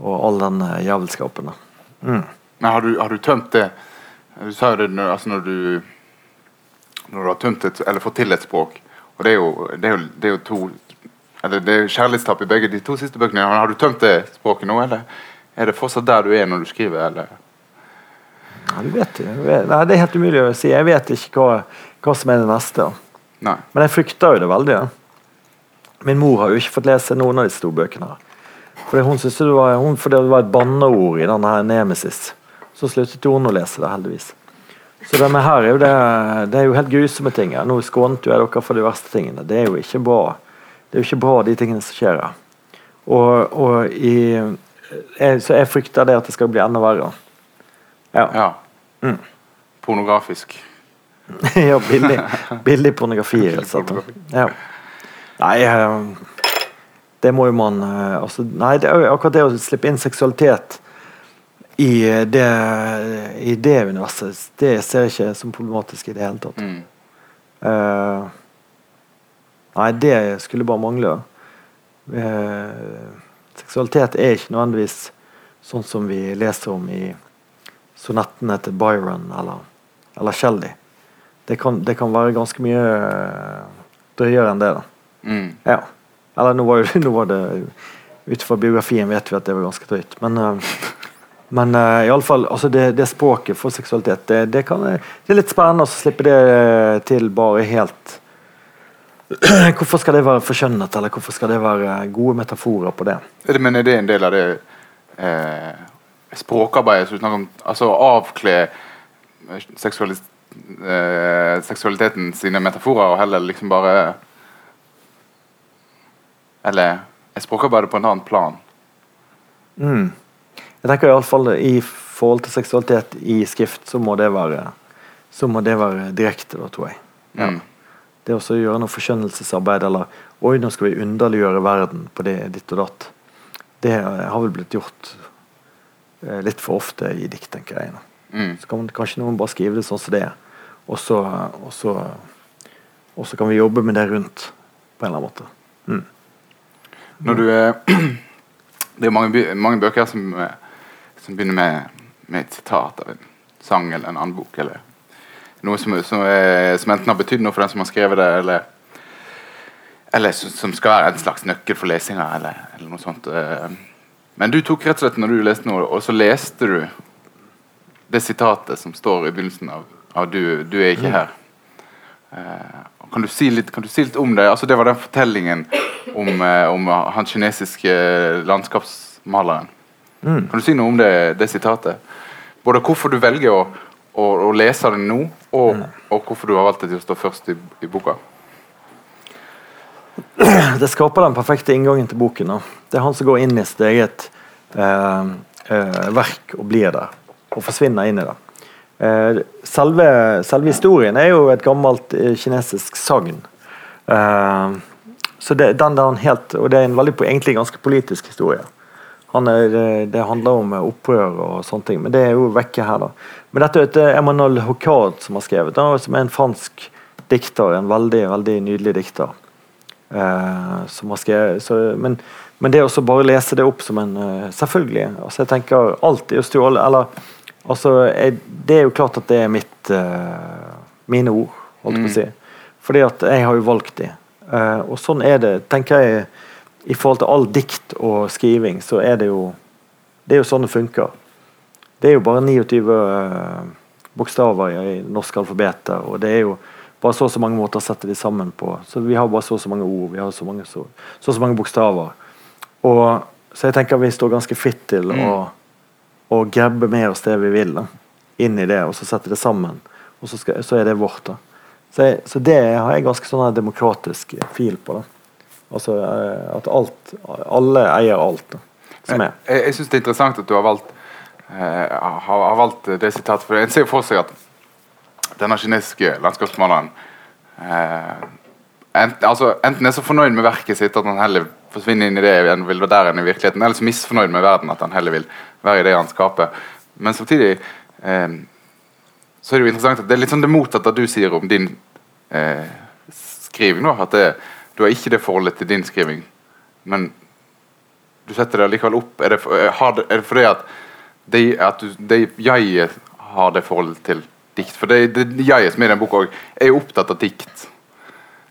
og all den jævelskapen. Mm. Men har du, har du tømt det Du sa jo det når, altså når du Når du har tømt et, eller fått til et språk, og det er jo, det er jo, det er jo to eller Det er jo kjærlighetstap i begge de to siste bøkene. Har du tømt det språket nå, eller er det fortsatt der du er når du skriver? eller? Ja, du vet, du vet, nei, det er helt umulig å si. Jeg vet ikke hva, hva som er det neste. Nei. Men jeg frykter jo det veldig. Ja. Min mor har jo ikke fått lese noen av disse to bøkene. Fordi hun syntes det var, hun, fordi det var et banneord i denne her Nemesis. Så sluttet hun å lese det, heldigvis. Så det med her er jo, det, det er jo helt grusomme ting. Nå skånet jo jeg dere for de verste tingene. Det er jo ikke bra. Det er jo ikke bra, de tingene som skjer her. Og, og i, jeg, så jeg frykter det at det skal bli enda verre. Ja. Ja. Mm. Pornografisk. ja, billig, billig pornografi. rett og slett. Ja. Nei, eh, det må jo man eh, altså, Nei, det er jo akkurat det å slippe inn seksualitet i eh, det, i det universet, det ser jeg ikke som problematisk i det hele tatt. Mm. Eh, nei, det skulle bare mangle. Eh, seksualitet er ikke nødvendigvis sånn som vi leser om i sonettene til Byron eller, eller Shelley. Det kan, det kan være ganske mye eh, drøyere enn det. da. Mm. Ja. Eller nå var, nå var det Ut fra biografien vet vi at det var ganske drøyt. Men, uh, men uh, iallfall altså det, det språket for seksualitet, det, det, kan, det er litt spennende å slippe det eh, til bare helt Hvorfor skal det være forskjønnet, eller hvorfor skal det være gode metaforer på det? Men er det en del av det eh, språkarbeidet som du snakker om? Altså avkle seksualis eh, seksualiteten sine metaforer, og heller liksom bare Eller er språkarbeidet på en annen plan? Mm. Jeg tenker i alle fall I forhold til seksualitet i skrift, så må det være Så må det være direkte, da, tror jeg. Ja. Mm. Det å gjøre noe forskjønnelsesarbeid, eller Oi, nå skal vi underliggjøre verden på det ditt og datt. Det har vel blitt gjort eh, litt for ofte i dikt, tenker jeg. Mm. Så kan man, kanskje noen bare skrive det sånn som det er, og så, og så, og så kan vi jobbe med det rundt på en eller annen måte. Mm. Når du er Det er mange, mange bøker som, eh, som begynner med, med et sitat av en sang eller en annen bok. Eller noe som, som, er, som enten har betydd noe for den som har skrevet det, eller, eller som, skal være en slags nøkkel for lesinga, eller, eller noe sånt. eh. Men du tok rett og slett når du leste noe, og så leste du det sitatet som står i begynnelsen av, av du, 'Du er ikke her'. Eh, kan, du si litt, kan du si litt om det? Altså, det var den fortellingen om, eh, om han kinesiske landskapsmaleren. Mm. Kan du si noe om det, det sitatet? Både hvorfor du velger å, å, lese det nå, og, og hvorfor du har valgt det til å stå først i, i boka. Det skaper den perfekte inngangen til boken. Da. Det er han som går inn i sitt eget eh, eh, verk og blir der. Og forsvinner inn i det. Eh, selve, selve historien er jo et gammelt eh, kinesisk sagn. Eh, så det, den der han helt, og det er en veldig, egentlig ganske politisk historie. Han er, det, det handler om opprør og sånne ting, men det er jo vekke her. da. Men dette er et eh, Emmanuel Hocard som har skrevet, da, som er en fransk dikter. En veldig veldig nydelig dikter. Eh, som har skrevet, så, men, men det å bare lese det opp som en eh, Selvfølgelig. altså jeg tenker Alt er jo stjålet. Eller altså jeg, Det er jo klart at det er mitt eh, mine ord, holdt på å si. Fordi at jeg har jo valgt de. Eh, og sånn er det, tenker jeg, i forhold til all dikt og skriving, så er det jo Det er jo sånn det funker. Det er jo bare 29 eh, bokstaver i, norsk alfabet, og det er jo bare så og så mange måter å sette de sammen på. Så vi har bare så og så mange ord, vi har så, mange, så, så, så mange bokstaver. Og, så jeg tenker vi står ganske fritt til å, og grabbe med oss det vi vil da, inn i det, og så sette det sammen. Og så, skal, så er det vårt. da. Så, jeg, så det har jeg ganske sånn demokratisk fil på. da. Altså eh, at alt Alle eier alt. som er. Jeg, jeg syns det er interessant at du har valgt, eh, har, har valgt det sitatet. For En ser for seg at denne kinesiske landskapsmaleren eh, ent, altså, enten er så fornøyd med verket sitt at han heller forsvinner inn i det han vil være der enn i virkeligheten, eller så misfornøyd med verden at han heller vil være i det han skaper. Men samtidig eh, så er det jo interessant at det er litt sånn det motsatte du sier om din eh, skriving. nå, at det, Du har ikke det forholdet til din skriving, men du setter det likevel opp. Er det, for, er det fordi at, det, at du, det jeg har det forholdet til dikt? For det, det jeg som er i den boka, er jo opptatt av dikt.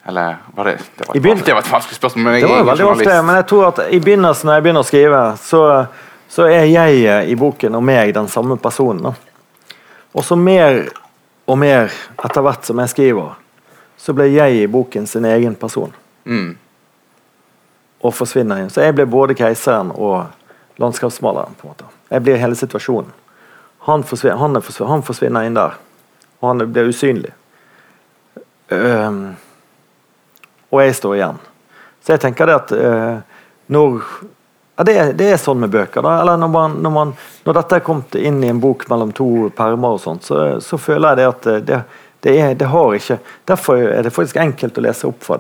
Eller var det Det var et, begyn- det var et vanskelig spørsmål. Men jeg Det var veldig ofte, men jeg tror at i begynnelsen når jeg begynner å skrive, så, så er jeg i boken og meg den samme personen. Og så mer og mer etter hvert som jeg skriver, så blir jeg i boken sin egen person. Mm. Og forsvinner inn. Så jeg blir både keiseren og landskapsmaleren. på en måte. Jeg blir hele situasjonen. Han forsvinner, han er forsvinner, han forsvinner inn der. Og han blir usynlig. Um, og jeg står igjen. Så jeg tenker det at uh, når ja, det, er, det er sånn med bøker. da, eller når, man, når, man, når dette er kommet inn i en bok mellom to permer, og sånt, så, så føler jeg det at eh, det, det, er, det har ikke Derfor er det faktisk enkelt å lese opp fra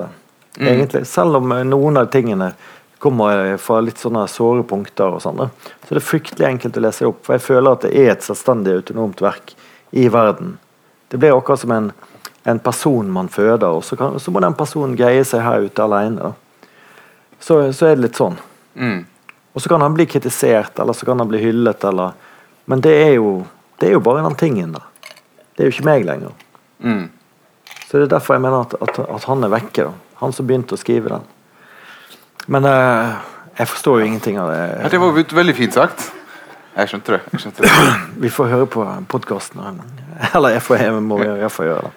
det. egentlig, Selv om eh, noen av tingene kommer eh, fra litt sånne såre punkter, og sånne. Så det er fryktelig enkelt å lese opp. For jeg føler at det er et selvstendig, autonomt verk i verden. Det blir akkurat som en, en person man føder, og så, kan, så må den personen greie seg her ute alene. Så, så er det litt sånn. Mm. Og så kan han bli kritisert, eller så kan han bli hyllet, eller Men det er jo, det er jo bare den tingen, da. Det er jo ikke meg lenger. Mm. Så det er derfor jeg mener at, at, at han er vekke. da. Han som begynte å skrive den. Men uh, jeg forstår jo ingenting av Ja, det. det var veldig fint sagt. Jeg skjønte det. Jeg skjønte det. Vi får høre på podkasten. Eller jeg, får, jeg må jeg får gjøre det.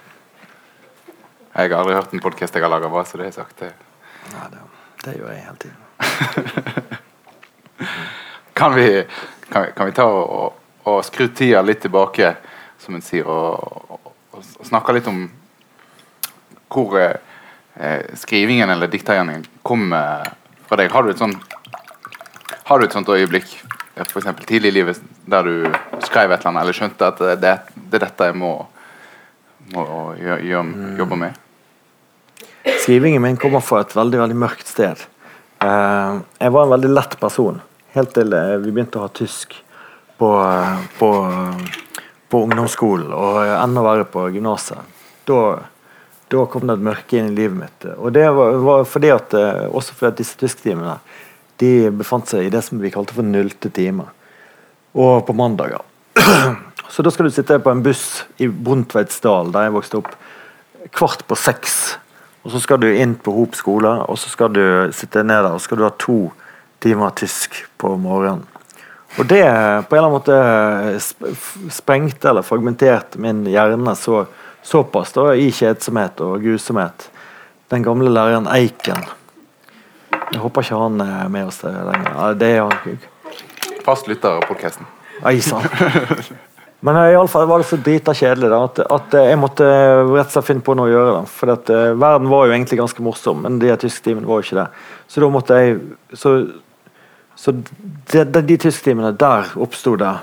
Jeg har aldri hørt en podkast jeg har laga bra, så det har jeg sagt. Det. Nei, det. Det gjør jeg hele tiden. Kan vi, kan vi, kan vi ta og, og skru tida litt tilbake, som en sier, og, og, og snakke litt om hvor eh, skrivingen eller diktgjerningen kommer fra deg? Har du et sånn Har du et sånt øyeblikk, eh, for tidlig i livet, der du skrev et eller annet, eller skjønte at det, det, det er dette jeg må, må gjør, gjør, jobbe med? Skrivingen min kommer fra et veldig veldig mørkt sted. Eh, jeg var en veldig lett person helt til eh, vi begynte å ha tysk på, eh, på, på ungdomsskolen, og enda verre på gymnaset. Da, da kom det et mørke inn i livet mitt. Og det var, fordi at, eh, også fordi at disse tysktimene de befant seg i det som vi kalte for nullte time. Og på mandager. Så da skal du sitte på en buss i Brontveidsdal, der jeg vokste opp, kvart på seks. Og så skal du inn på Hop skole, og så skal du sitte ned der og så skal du ha to timer tysk på morgenen. Og det på en eller annen måte sprengte eller fragmenterte min hjerne så, såpass da, i kjedsomhet og grusomhet. Den gamle læreren Eiken Jeg håper ikke han er med oss lenger. Ja, det er han. Fast lytter av podkasten. Ei sann. Men i alle fall var det så drita kjedelig da, at, at jeg måtte rett og slett finne på noe å gjøre. da. For at, uh, verden var jo egentlig ganske morsom, men de tysktimene var jo ikke det. Så da måtte jeg Så, så de, de, de tysktimene, der oppsto det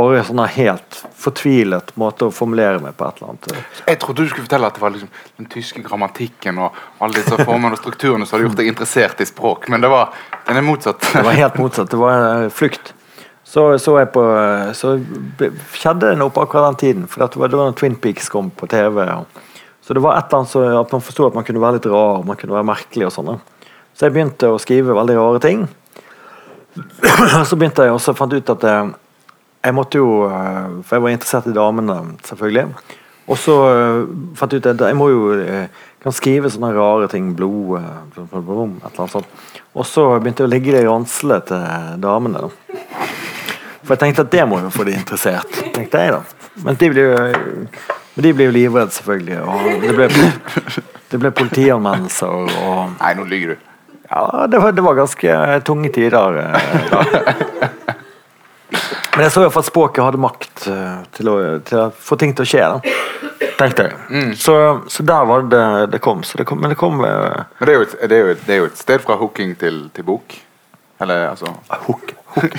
bare sånn helt fortvilet måte å formulere meg på et eller annet. Jeg trodde du skulle fortelle at det var liksom den tyske grammatikken og alle disse formene og strukturene som hadde gjort deg interessert i språk, men det var den er motsatt. Det var helt motsatt. Det var en flukt. Så, så, på, så skjedde det noe på akkurat den tiden. For det var da Twin Peaks kom på TV. Så det var et eller annet så at man forsto at man kunne være litt rar man kunne være merkelig. og sånn. Så jeg begynte å skrive veldig rare ting. så begynte jeg også fant ut at eh, jeg måtte jo eh, For jeg var interessert i damene, selvfølgelig. Og så eh, fant jeg ut at jeg må jo eh, kan skrive sånne rare ting. Blod Et eller annet sånt. Og så begynte jeg å legge det i ranselet til damene. da. For jeg tenkte at det må jo få de interessert. tenkte jeg da. Men de blir jo, men de blir jo livredde, selvfølgelig. Og det ble, det ble politianmeldelser og Nei, nå lyver du. Ja, det var, det var ganske tunge tider. da. Men jeg så iallfall at språket hadde makt eh, til å, til å få ting til å skje. da, tenkte jeg. Mm. Så, så der var det det kom. Så det kom men det kom uh... Men det er et, det er et, det er jo et sted fra hooking til, til bok. Eller altså hook. hook.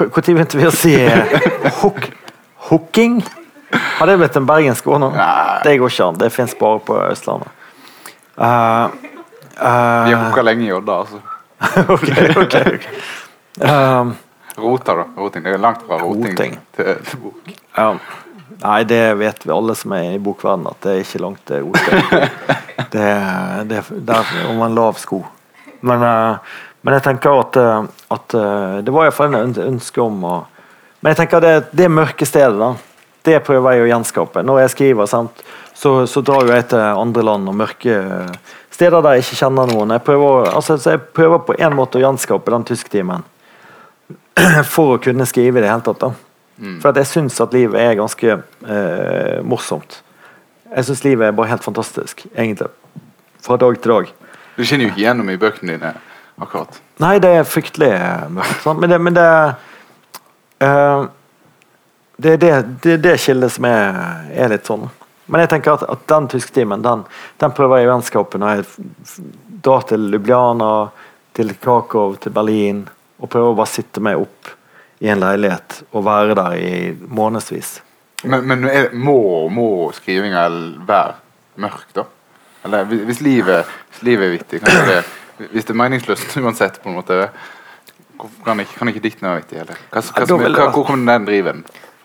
Når begynte vi å si eh, hook? hooking? Har det blitt en bergensk ord nå? Nei. Det går ikke an. Det fins bare på Østlandet. Uh, Vi har uh, hooka lenge i Odda, altså. ok, ok. ok. Um, Rota, da. Roting. Det er langt fra roting, Roting. til, til bok. Ja. Nei, det vet vi alle som er i bokverdenen, at det er ikke langt til roting. Det, det, der om en lav sko. Men, eh, men jeg tenker at, eh, at eh, det var iallfall en ønske om å Men jeg tenker det, det mørke stedet, da, det prøver jeg å gjenskape. Når jeg skriver, sant, så, så drar jeg til andre land og mørke steder der jeg ikke kjenner noen. Jeg prøver, altså, så jeg prøver på en måte å gjenskape den tysktimen for å kunne skrive i det hele tatt. da. For at jeg syns at livet er ganske eh, morsomt. Jeg syns livet er bare helt fantastisk, egentlig. Fra dag til dag. Du kjenner jo ikke gjennom i bøkene dine akkurat. Nei, det er fryktelig mørkt. Sant? Men det, men det eh, Det er det, det, det skillet som er, er litt sånn. Men jeg tenker at, at den tysktimen den, den prøver jeg å vennskapet når jeg drar til Ljubljana, til Krakow, til Berlin, og prøve å bare sitte meg opp i en leilighet og være der i månedsvis. Men, men er, må, må skrivinga være mørk, da? Eller hvis livet, hvis livet er vittig, det Hvis det er meningsløst uansett, på en måte kan ikke, kan ikke diktene være vittige? Hva, hva, hva, hvor kommer den driven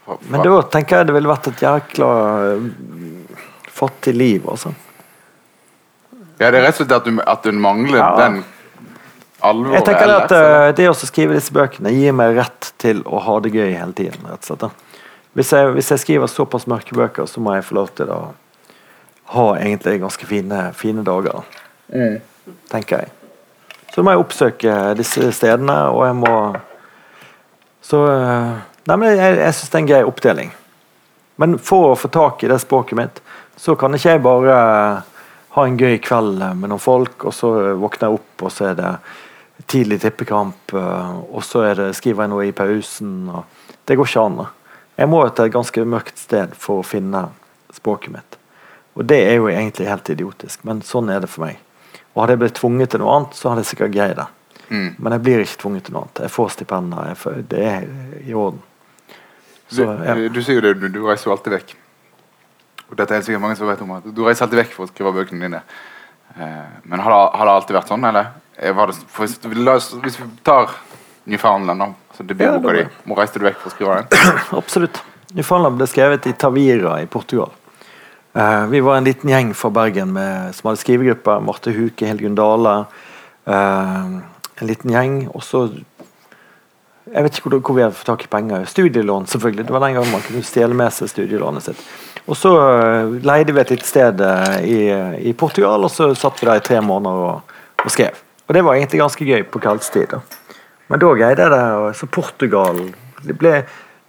fra? Men da tenker jeg det ville vært et jækla eh, fattig liv, altså. Ja, det er rett og slett at du, at du mangler Ja. den alvoret. Jeg tenker eller- at eh, Det å skrive disse bøkene gir meg rett til å ha det gøy hele tiden. rett og slett. Hvis jeg, hvis jeg skriver såpass mørke bøker, så må jeg få lov til å ha egentlig ganske fine, fine dager. Tenker jeg. Så må jeg oppsøke disse stedene, og jeg må Så eh, Nei, men jeg, jeg syns det er en grei oppdeling. Men for å få tak i det språket mitt, så kan ikke jeg bare ha en gøy kveld med noen folk, og så våkner jeg opp, og så er det tidlig tippekamp, eh, og så er det, skriver jeg noe i pausen. Det går ikke an. Jeg må til et ganske mørkt sted for å finne språket mitt. Og det er jo egentlig helt idiotisk, men sånn er det for meg. Og hadde jeg blitt tvunget til noe annet, så hadde jeg sikkert greid det. Mm. Men jeg blir ikke tvunget til noe annet. Jeg får stipender. Det er i orden. Så, du, ja. du sier jo det, du, du reiser jo alltid vekk. Og dette er sikkert mange som vet om at Du reiser alltid vekk for å skrive bøkene dine. Eh, men har det, har det alltid vært sånn, eller? Eh, Var det, hvis, hvis vi tar Newfoundland, da. Altså debutboka Ja, di. Må reiste du vekk for å skrive den? Absolutt. Newfoundland ble skrevet i Tavira i Portugal. Eh, vi var en liten gjeng fra Bergen med, som hadde skrivegruppe. Marte Huke, Helgunn Dale. eh, en liten gjeng. Og så Jeg vet ikke hvor, hvor vi hadde fått tak i penger. Studielån, selvfølgelig. Det var den gangen man kunne stjele med seg studielånet sitt. Og så eh, leide vi et lite sted eh, i, i Portugal, og så satt vi der i tre måneder og, og skrev. Og det var egentlig ganske gøy på kveldstid. Men da greide jeg det. og Så Portugal det ble,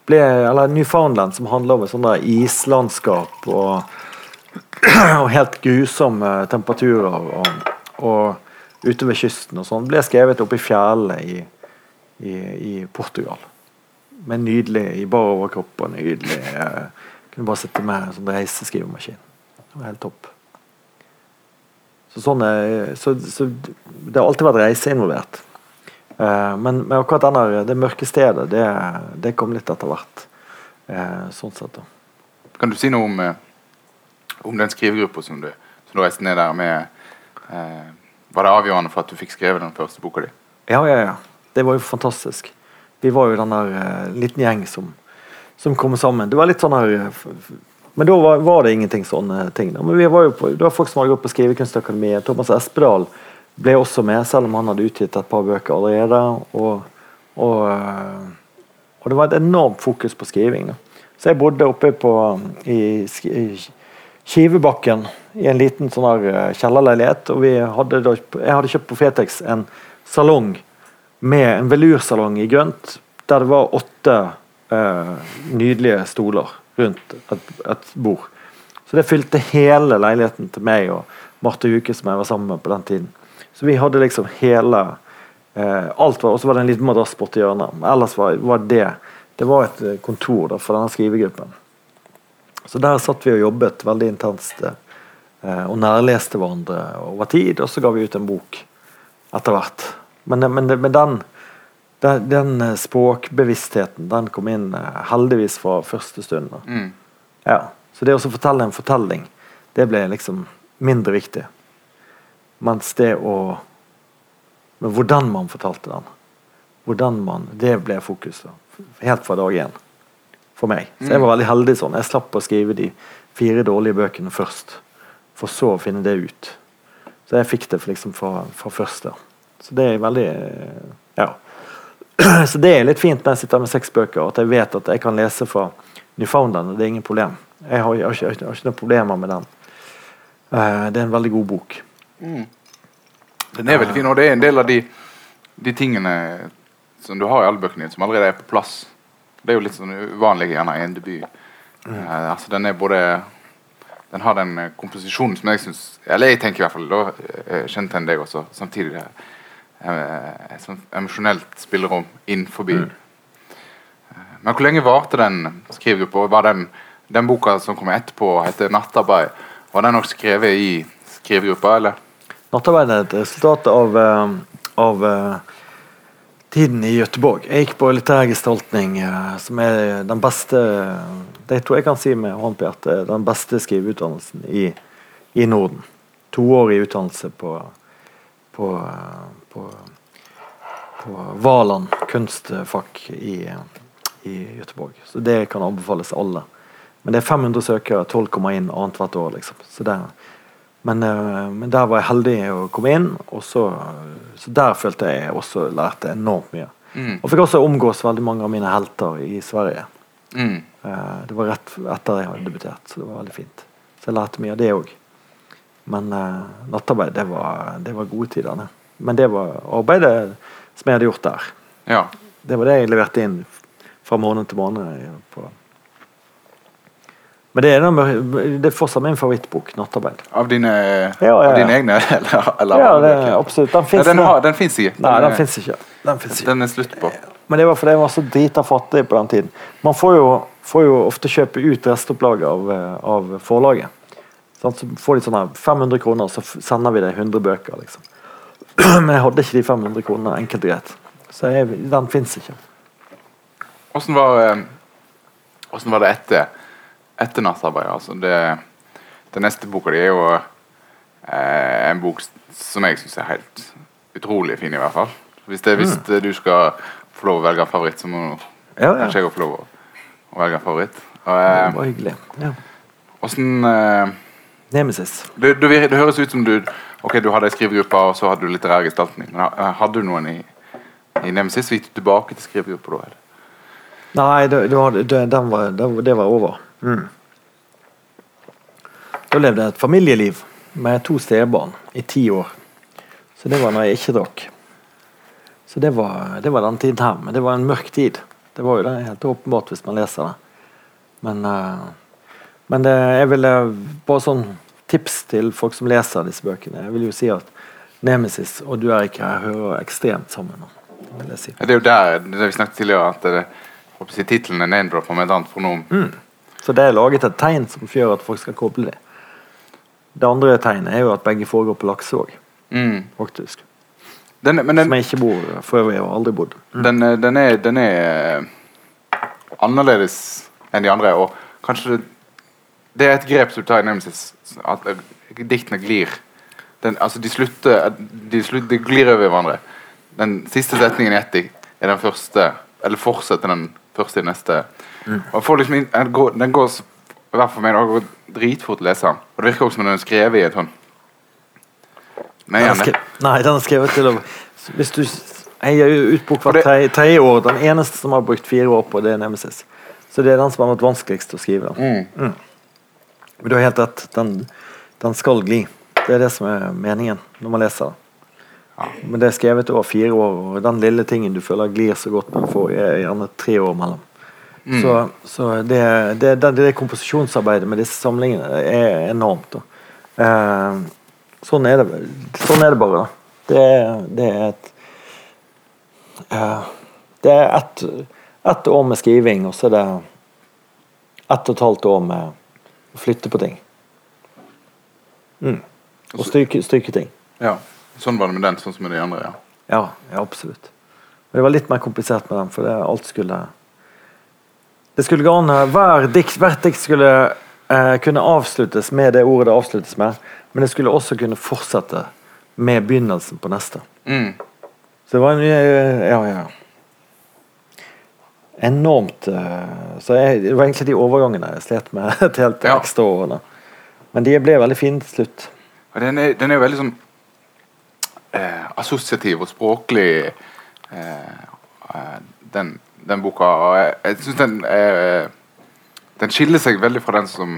ble, Eller Newfoundland, som handler om et sånt der islandskap og, og helt grusomme temperaturer og, og ute ved kysten og sånn, ble skrevet oppe i fjellene i, i, Portugal. Med nydelig i bar overkropp og nydelig eh, Kunne bare med en sånn reiseskrivemaskin. Det var helt topp. Så, sånn er, så, så det har alltid vært reise involvert. Eh, men, men akkurat denne, det mørke stedet, det, det kom litt etter hvert. Eh, sånn sett, da. Kan du si noe om, eh, om den skrivegruppa som, som du reiste ned der med? Eh, var det avgjørende for at du fikk skrevet den første boka di? Ja, ja, ja. Det var jo fantastisk. Vi var jo den der liten gjeng som, som kom sammen. Det var litt sånn her eh, Men da var, var det ingenting sånne ting. Da. Men vi var jo på, det var folk som hadde gått på Skrivekunstakademiet. Thomas Espedal ble også med, selv om han hadde utgitt et par bøker allerede. Og, og, eh, og det var et enormt fokus på skriving. Da. Så jeg bodde oppe på, i, sk- i Skivebakken i en liten sånn her eh, kjellerleilighet. Og hadde da, jeg hadde kjøpt på Fretex en salong med en velursalong i grønt, der det var åtte eh, nydelige stoler rundt et, et bord. Så det fylte hele leiligheten til meg og Marte Huke, som jeg var sammen med på den tiden. Så vi hadde liksom hele eh, Alt var, Og så var det en liten madrass borti hjørnet. Men ellers var, var det det var et eh, kontor da, for denne skrivegruppen. Så der satt vi og jobbet veldig intenst eh, og nærleste hverandre over tid, og så ga vi ut en bok etter hvert. Men, men, men den, den, den, språkbevisstheten den kom inn eh, heldigvis fra første stund. Mm. Ja. Så det å fortelle en fortelling, det ble liksom mindre viktig. Mens det å Men hvordan man fortalte den, hvordan man, det ble fokuset. helt fra dag én. For meg. Så jeg var veldig heldig sånn. Jeg slapp å skrive de fire dårlige bøkene først. For så å finne det ut. Så jeg fikk det liksom fra, fra første. Så det er veldig Ja. Så det er litt fint når jeg sitter med seks bøker, og at jeg vet at jeg kan lese fra Newfoundland. Det er ingen problem. Jeg har, jeg har, ikke, jeg har ikke, noen problemer med den. Uh, det er en veldig god bok. Mm. Den er veldig fin, og det er en del av de, de tingene som du har i alle bøkene dine, som allerede er på plass. Det er jo litt sånn uvanlig gjerne i en debut. Mm. Uh, altså Den er både Den har den eh, komposisjonen som jeg syns Eller jeg tenker i hvert fall da kjente jeg deg også, samtidig det emosjonelt spillerom innenfor. Mm. Men hvor lenge varte den skrivegruppa? Var den, den boka som kommer etterpå, heter 'Nattarbeid', var den også skrevet i skrivegruppa, eller? 'Nattarbeid' er et resultat av, av tiden i Gøteborg. Jeg gikk på litterær gestaltning, eh, som er den beste Det tror jeg kan si med hånd på hjertet den beste skriveutdannelsen i, i Norden. Toårig utdannelse på på, på, på Valand kunstfag i, i Göteborg. Så det kan anbefales alle. Men det er 500 søkere, 12 kommer inn annethvert år. liksom. Så det, men, eh, men, der var jeg heldig å komme inn, så, så der følte jeg også lærte enormt mye. Mm. Og fikk også omgås veldig mange av mine helter i Sverige. Mm. Eh, det var rett etter jeg hadde debutert, så det var veldig fint. Så jeg lærte mye av det òg. Men uh, nattarbeid, det var, det var gode tider. Men det var arbeidet som jeg hadde gjort der. Ja. Det var det jeg leverte inn fra måned til måned. på men det er, det er fortsatt min favorittbok, 'Nattarbeid'. Av dine, ja, ja, Av dine egne? Eller, eller ja, det, absolutt. Den fins ikke. den, fins ikke. Nei, den ikke. Den, ikke. den er slutt på. Men det var fordi jeg var så drita fattig på den tiden. Man får jo, får jo ofte kjøpe ut restopplaget av, av, forlaget. Sånn, så får de sånne 500 kroner, så sender vi deg 100 bøker. Liksom. Men jeg hadde ikke de 500 kronene enkelt og greit. Så jeg, den fins ikke. Åssen var, eh, var det etter? etter nattarbeidet? Altså det, den neste boka di er jo eh, en bok som jeg syns er helt utrolig fin, i hvert fall. Hvis, det, hvis mm. du skal få lov å velge en favoritt, så må ja, ja. kanskje jeg få lov å, å velge en favoritt. Og, eh, det var hyggelig. Ja. Åssen Nemesis. Det, det, det, høres ut som du Ok, du hadde ei skrivegruppe, og så hadde du litterær gestaltning. Men eh, hadde du noen i, i Nemesis? Gikk du tilbake til skrivegruppa da? Nei, det, var, det, var, over. Mm. Da levde jeg et familieliv med to stebarn i ti år. Så det var når jeg ikke drakk. Så det var, det var, den tiden her. Men det var en mørk tid. Det var jo det helt åpenbart hvis man leser det. Men, uh, men det, jeg ville bare sånn tips til folk som leser disse bøkene. Jeg vil jo si at Nemesis og Du er ikke her hører ekstremt sammen. Si. Det er jo der det vi snakket tidligere at det, tittelen er name-dropper med et annet pronom. Mm. Så det er laget et tegn som gjør at folk skal koble det. Det andre tegnet er jo at begge foregår på Laksevåg, mm. faktisk. Den, den, som jeg ikke bor for øvrig har aldri bodd. Mm. Den, eh, den, er, den, er, eh, annerledes enn de andre, og kanskje det, det er et grep som du tar i Nemesis, at eh, diktene glir. Den, altså de slutter, de slutter De glir over hverandre. Den siste setningen i ett er den første, eller fortsetter den første i neste. Mm. Liksom, den går, den går i hvert fall for meg, det går dritfort å lese. Og det virker også som den er skrevet i et sånn Nei, den er skrevet til å Hvis du Jeg gir ut bok hvert tredje år. Den eneste som har brukt fire år på det er Nemesis. Så det er den som har vært vanskeligst å skrive. Mm. Mm. Men du har helt rett. Den, den, skal gli. Det er det som er meningen når man leser Ja. Men det er skrevet over fire år, og den lille tingen du føler glir så godt man får er gjerne tre år mellom. Mm. Så, så det, det, det, det, komposisjonsarbeidet med disse samlingene er enormt. Eh, sånn, er det, sånn er det bare. Det, det er et eh, Det er et, ett år med skriving, og så er det ett og et halvt år med flytte på ting. Mm. Og stryke, stryke ting. Ja. Sånn var det med den, sånn som med de andre. ja. Ja, ja, absolutt. Men det var litt mer komplisert med den, for det, alt skulle Det skulle gå an hver dikt, Hvert dikt skulle eh, kunne avsluttes med det ordet det avsluttes med, men det skulle også kunne fortsette med begynnelsen på neste. Mm. Så det var en ja, Ja, ja. Enormt eh, Så jeg, Det var egentlig de overgangene jeg slet med et helt Ja. ekstra år. Men de ble veldig fine til slutt. Den er, den er veldig sånn eh, assosiativ og språklig, eh, eh, den, den boka. Og jeg, jeg syns den er Den skiller seg veldig fra den som,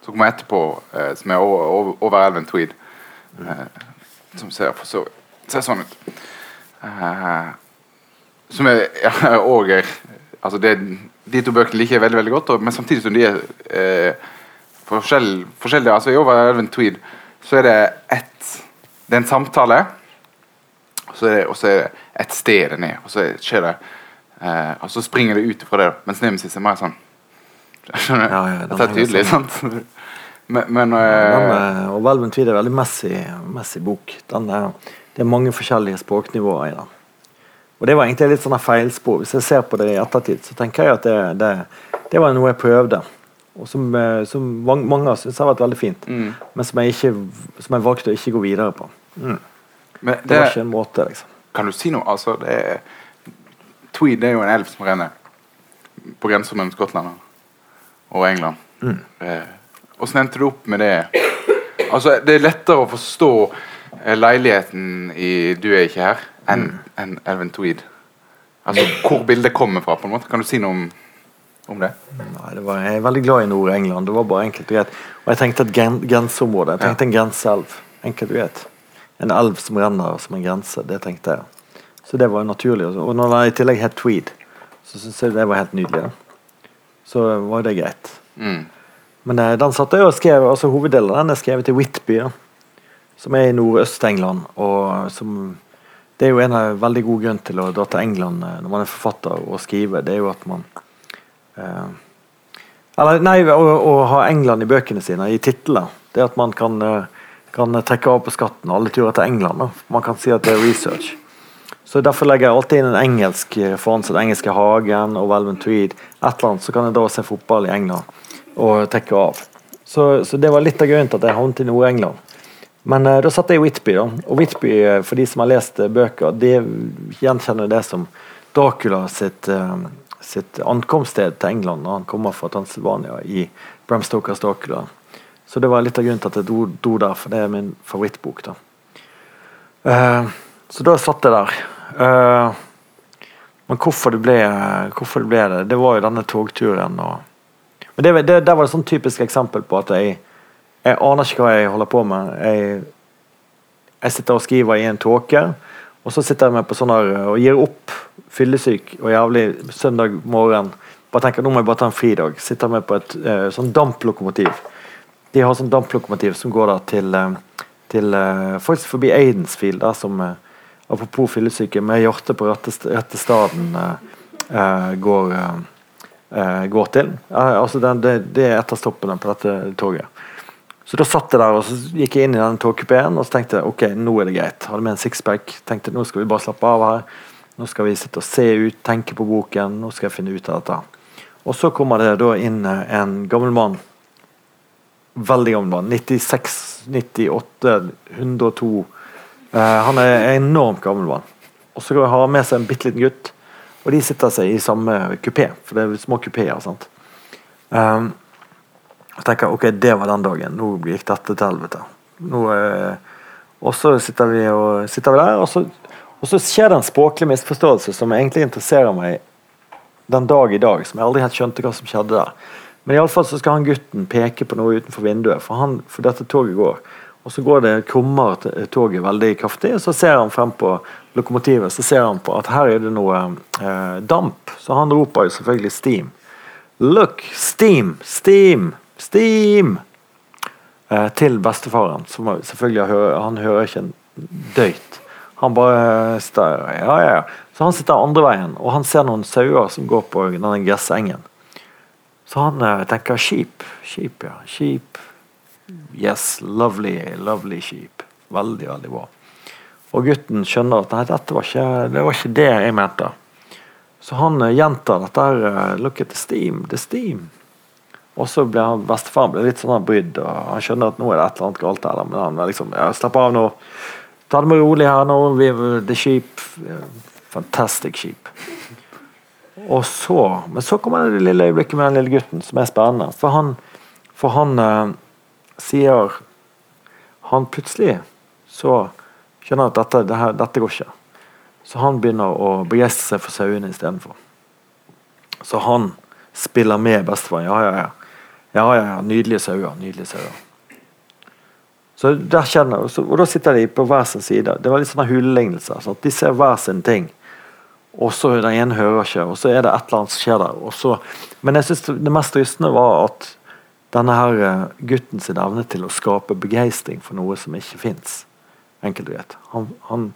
som kommer etterpå, eh, som er over, over, over elven Tweed. Eh, som ser, så, ser sånn ut. Eh, som er og er Altså det, De to bøkene liker jeg veldig veldig godt, og, men samtidig som de er eh, forskjell, forskjellige altså I Over elven Tweed så er det ett Det er en samtale, og så er det, så er det et sted det er, og så skjer det eh, Og så springer det ut fra det, mens Nemesis er mer sånn Skjønner du? Ja, ja, det Dette er tydelig, sånn. sant? Men, men Den, eh, og Velven Tweed er veldig messig, messig bok. Den er, det er mange forskjellige språknivåer i den. Og Det var egentlig litt sånn feilspor. Hvis jeg ser på det i ettertid, så tenker jeg at det, det, det var noe jeg prøvde. Og som, eh, som mange har syntes har vært veldig fint. mm. Men som jeg, ikke, som jeg valgte å ikke gå videre på. Mm. men Det det, var ikke en måte, liksom. Kan du si noe? Altså, det er, Tweed er jo en elv som renner på grensa mellom Skottland og England. Mm. Eh, Hvordan endte du opp med det? Altså, Det er lettere å forstå eh, leiligheten i 'Du er ikke her' enn Mm. Enn Elvin Tweed. Altså hvor bildet kommer fra. på en måte Kan du si noe om, om det? Nei, det var, jeg er veldig glad i Nord-England. Det var bare enkelt og greit. Og jeg tenkte et gren grenseområde. Jeg tenkte en grenseelv. Enkelt og greit. En elv som renner som en grense. Det tenkte jeg. Så det var jo naturlig. Og når den i tillegg het Tweed, så syns jeg det var helt nydelig. Da. Så var det greit. Mm. Men eh, den satt jeg og skrev, altså hoveddelen av den er skrevet i Whitby, ja. som er i nordøst-England. og som Det er jo en av veldig god grunn til å dra til England eh, når man er forfatter og skriver. Det er jo at man eh, Eller nei, å, å ha England i bøkene sine, i titler. Det at man kan, eh, kan trekke av på skatten alle turer til England. Man kan si at det er research. Så Derfor legger jeg alltid inn en engelsk referanse. Den engelske Hagen og Velven Tweed. Et eller annet, Så kan jeg da se fotball i England og trekke av. Så, så det var litt av grunnen til at jeg havnet i Nord-England. Men eh, da satt jeg i Whitby, da. Og Whitby, eh, for de som har lest eh, bøker, de gjenkjenner det som Dracula sitt, sitt ankomststed til England når han kommer fra Transylvania i Bram Stokers Dracula. Så det var litt av grunnen til at jeg dro der, for det er min favorittbok. da. Uh, så da satt jeg der. Uh, men hvorfor det, ble, hvorfor det ble det, det var jo denne togturen. Og, men det, det, Der var et sånn typisk eksempel på at jeg, jeg aner ikke hva jeg holder på med. Jeg, jeg sitter og skriver i en tåke, og så sitter jeg med på sånn og gir opp. Fyllesyk og jævlig søndag morgen. Bare tenker, Nå må jeg bare ta en fridag. Sitter med på et uh, sånn damplokomotiv. De har sånn damplokomotiv som går da til, uh, til uh, faktisk forbi Aidensfield, der som apropos fyllesyke, med hjertet på rette, rette staden går, går til. Altså den, det, det er et av stoppene på dette toget. Så da satt jeg der og så gikk jeg inn i den togkupeen og så tenkte jeg, ok, nå er det greit. Hadde med en sixpack. Tenkte nå skal vi bare slappe av her. Nå skal vi sitte og se ut, tenke på boken. Nå skal jeg finne ut av dette. Og så kommer det da inn eh, en gammel mann. Veldig gammel mann. 96, 98, 102. Eh, han er en enormt gammel mann. Og så har han med seg en bitte liten gutt. Og de sitter seg i samme kupé, for det er små kupeer. sant? Um, jeg tenker ok, det var den dagen. Nå gikk dette til helvete. Eh, og så sitter vi, og, sitter vi der, og så, og så skjer det en språklig misforståelse som egentlig interesserer meg den dag i dag, som jeg aldri helt skjønte hva som skjedde der. Men iallfall så skal han gutten peke på noe utenfor vinduet, for, han, for dette toget går. Og så går det krummer toget veldig kraftig, og så ser han frem på lokomotivet så ser han på at her er det noe eh, damp. Så han roper jo selvfølgelig 'steam'. Look! Steam! Steam! Steam! Eh, til bestefaren, som selvfølgelig han hører ikke en døyt. Han bare sitter Ja, ja, ja. Så han sitter andre veien, og han ser noen sauer som går på denne gressengen. Så han eh, tenker sheep. Sheep, ja. Sheep. Yes, lovely, lovely sheep. Veldig, veldig bra. Og gutten skjønner at nei, dette var ikke, det var ikke det jeg mente. Så han eh, gjentar dette her Look at the steam, the steam. Og så blir han bestefaren blir litt sånn brydd, og han skjønner at nå er det et eller annet galt her. Men han liksom ja, Slapp av nå. Ta det med rolig her nå. Vi, the sheep. Fantastic sheep. Og så Men så kommer det lille øyeblikket med den lille gutten, som er spennende. For han, for han eh, sier Han plutselig så skjønner at dette, det her, dette går ikke. Så han begynner å begeistre seg for sauene istedenfor. Så han spiller med bestefar. Ja, ja, ja. Ja, ja, ja. Nydelige sauer. Nydelige sauer. Så der kjenner, jeg, og da sitter de på hver sin side. Det var litt sånne hulelignelser. Så de ser hver sin ting. Og så den ene hører ikke, og så er det et eller annet som skjer der. Så, men jeg synes det mest rystende var at denne her eh, gutten sin evne til å skape begeistring for noe som ikke fins. Enkelt. Han, han,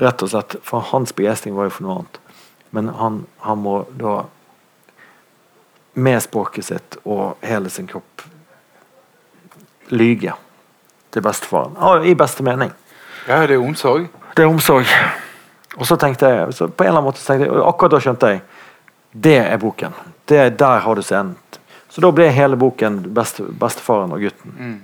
rett og slett, for Hans begeistring var jo for noe annet. Men han, han må da med språket sitt og hele sin kropp lyge til bestefaren. Og I beste mening. Ja, det er omsorg. Det er omsorg. Og så tenkte jeg, så på en eller annen måte tenkte jeg, akkurat da skjønte jeg det er boken. Det, der har du scenen. Så da ble hele boken best, bestefaren og gutten. Mm.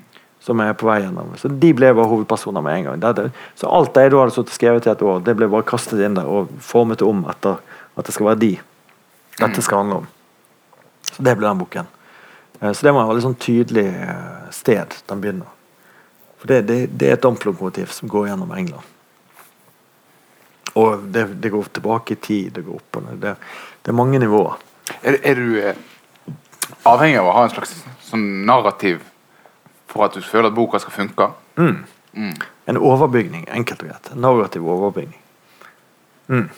Som er på vei gjennom. Så De ble bare hovedpersoner med en gang. Det, så alt det jeg da hadde skrevet i et år, det ble bare kastet inn der og formet om etter at det skal være de dette skal handle om. Så Det ble den boken. Eh, så det var et veldig sånn tydelig eh, sted den begynner. For Det, det, det er et damplokomotiv som går gjennom England. Og det, det, går tilbake i tid, det går opp og ned. Det, det, er mange nivåer. Er, er du eh, avhengig av å ha en slags sånn narrativ for at du føler at boka skal funke? Mm. Mm. En overbygning, enkelt og greit. En narrativ overbygning. Mm.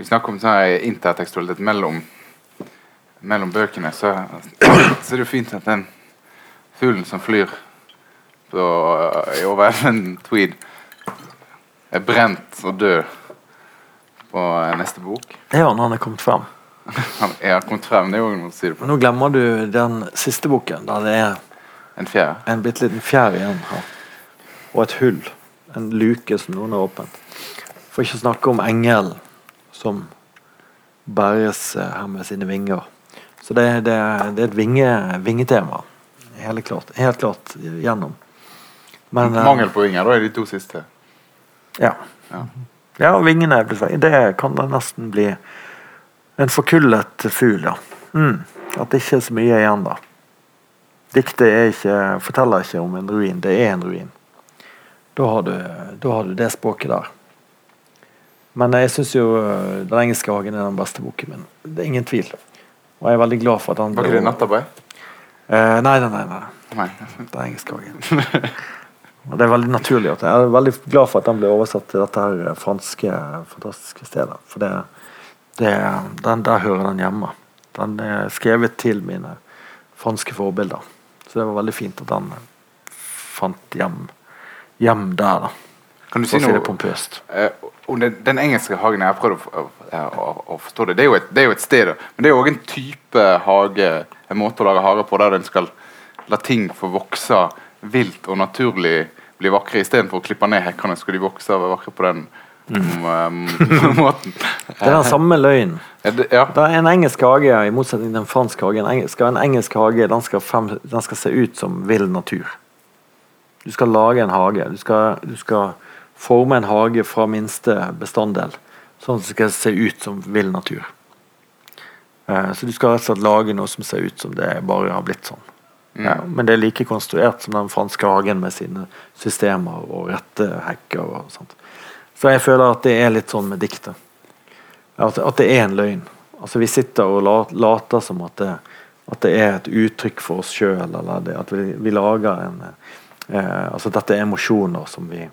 Vi snakker om sånn intertekstualitet mellom mellom bøkene, så, så er det jo fint at den fuglen som flyr på, i over en Tweed, er brent og død på neste bok. Ja, når han er kommet frem. han er kommet frem, det er jo noe å si det på. Nå glemmer du den siste boken, der det er en fjær. En bitte liten fjær igjen her. Og et hull. En luke som noen har åpent. For ikke å snakke om engelen som bæres eh, her med sine vinger. Så det, det, det er et vinge, vingetema. Helt klart, helt klart gjennom. Men, eh, Mangel på vinger, da er de to siste? Ja. Ja, ja vingene Det kan da nesten bli en forkullet fugl, ja. Mm. At det ikke er så mye igjen, da. Diktet ikke, forteller ikke om en ruin, det er en ruin. Da har du, da har du det språket der. Men jeg syns jo eh, Den engelske hagen er den beste boken min. Det er ingen tvil. Og jeg er veldig glad for at han Var ikke det Nattabøy? Eh, nei, nei, nei, nei. nei. Det er engelsk òg. Og det er veldig naturlig. At jeg er veldig glad for at den ble oversatt til dette her franske, fantastiske stedet. For det, det, den, der hører den hjemme. Den er skrevet til mine franske forbilder. Så det var veldig fint at den fant hjem, hjem der. da. Kan du si noe pompøst? Uh, om den, den, engelske hagen jeg har prøvd å, forstå det. Det er, jo et, det er jo et sted, men det er òg en type hage, en måte å lage hage på, der en skal la ting få vokse vilt og naturlig bli vakre. Istedenfor å klippe ned hekkene, skal de vokse og være vakre på den mm. um, måten. Det er den samme løgnen. Ja. en engelsk hage, i motsetning til en fransk hage. En engelsk, en engelsk hage den skal, frem, den skal, se ut som vill natur. Du skal lage en hage. Du skal, du skal forme en hage fra minste bestanddel, sånn at det skal se ut som vill natur. Eh, så du skal rett og slett lage noe som ser ut som det bare har blitt sånn. Mm. Ja, men det er like konstruert som den franske hagen med sine systemer og rette hekker. og sånt. Så jeg føler at det er litt sånn med diktet. At, at det er en løgn. Altså Vi sitter og later som at det, at det er et uttrykk for oss sjøl, eller det, at vi, vi lager en eh, Altså dette er emosjoner som vi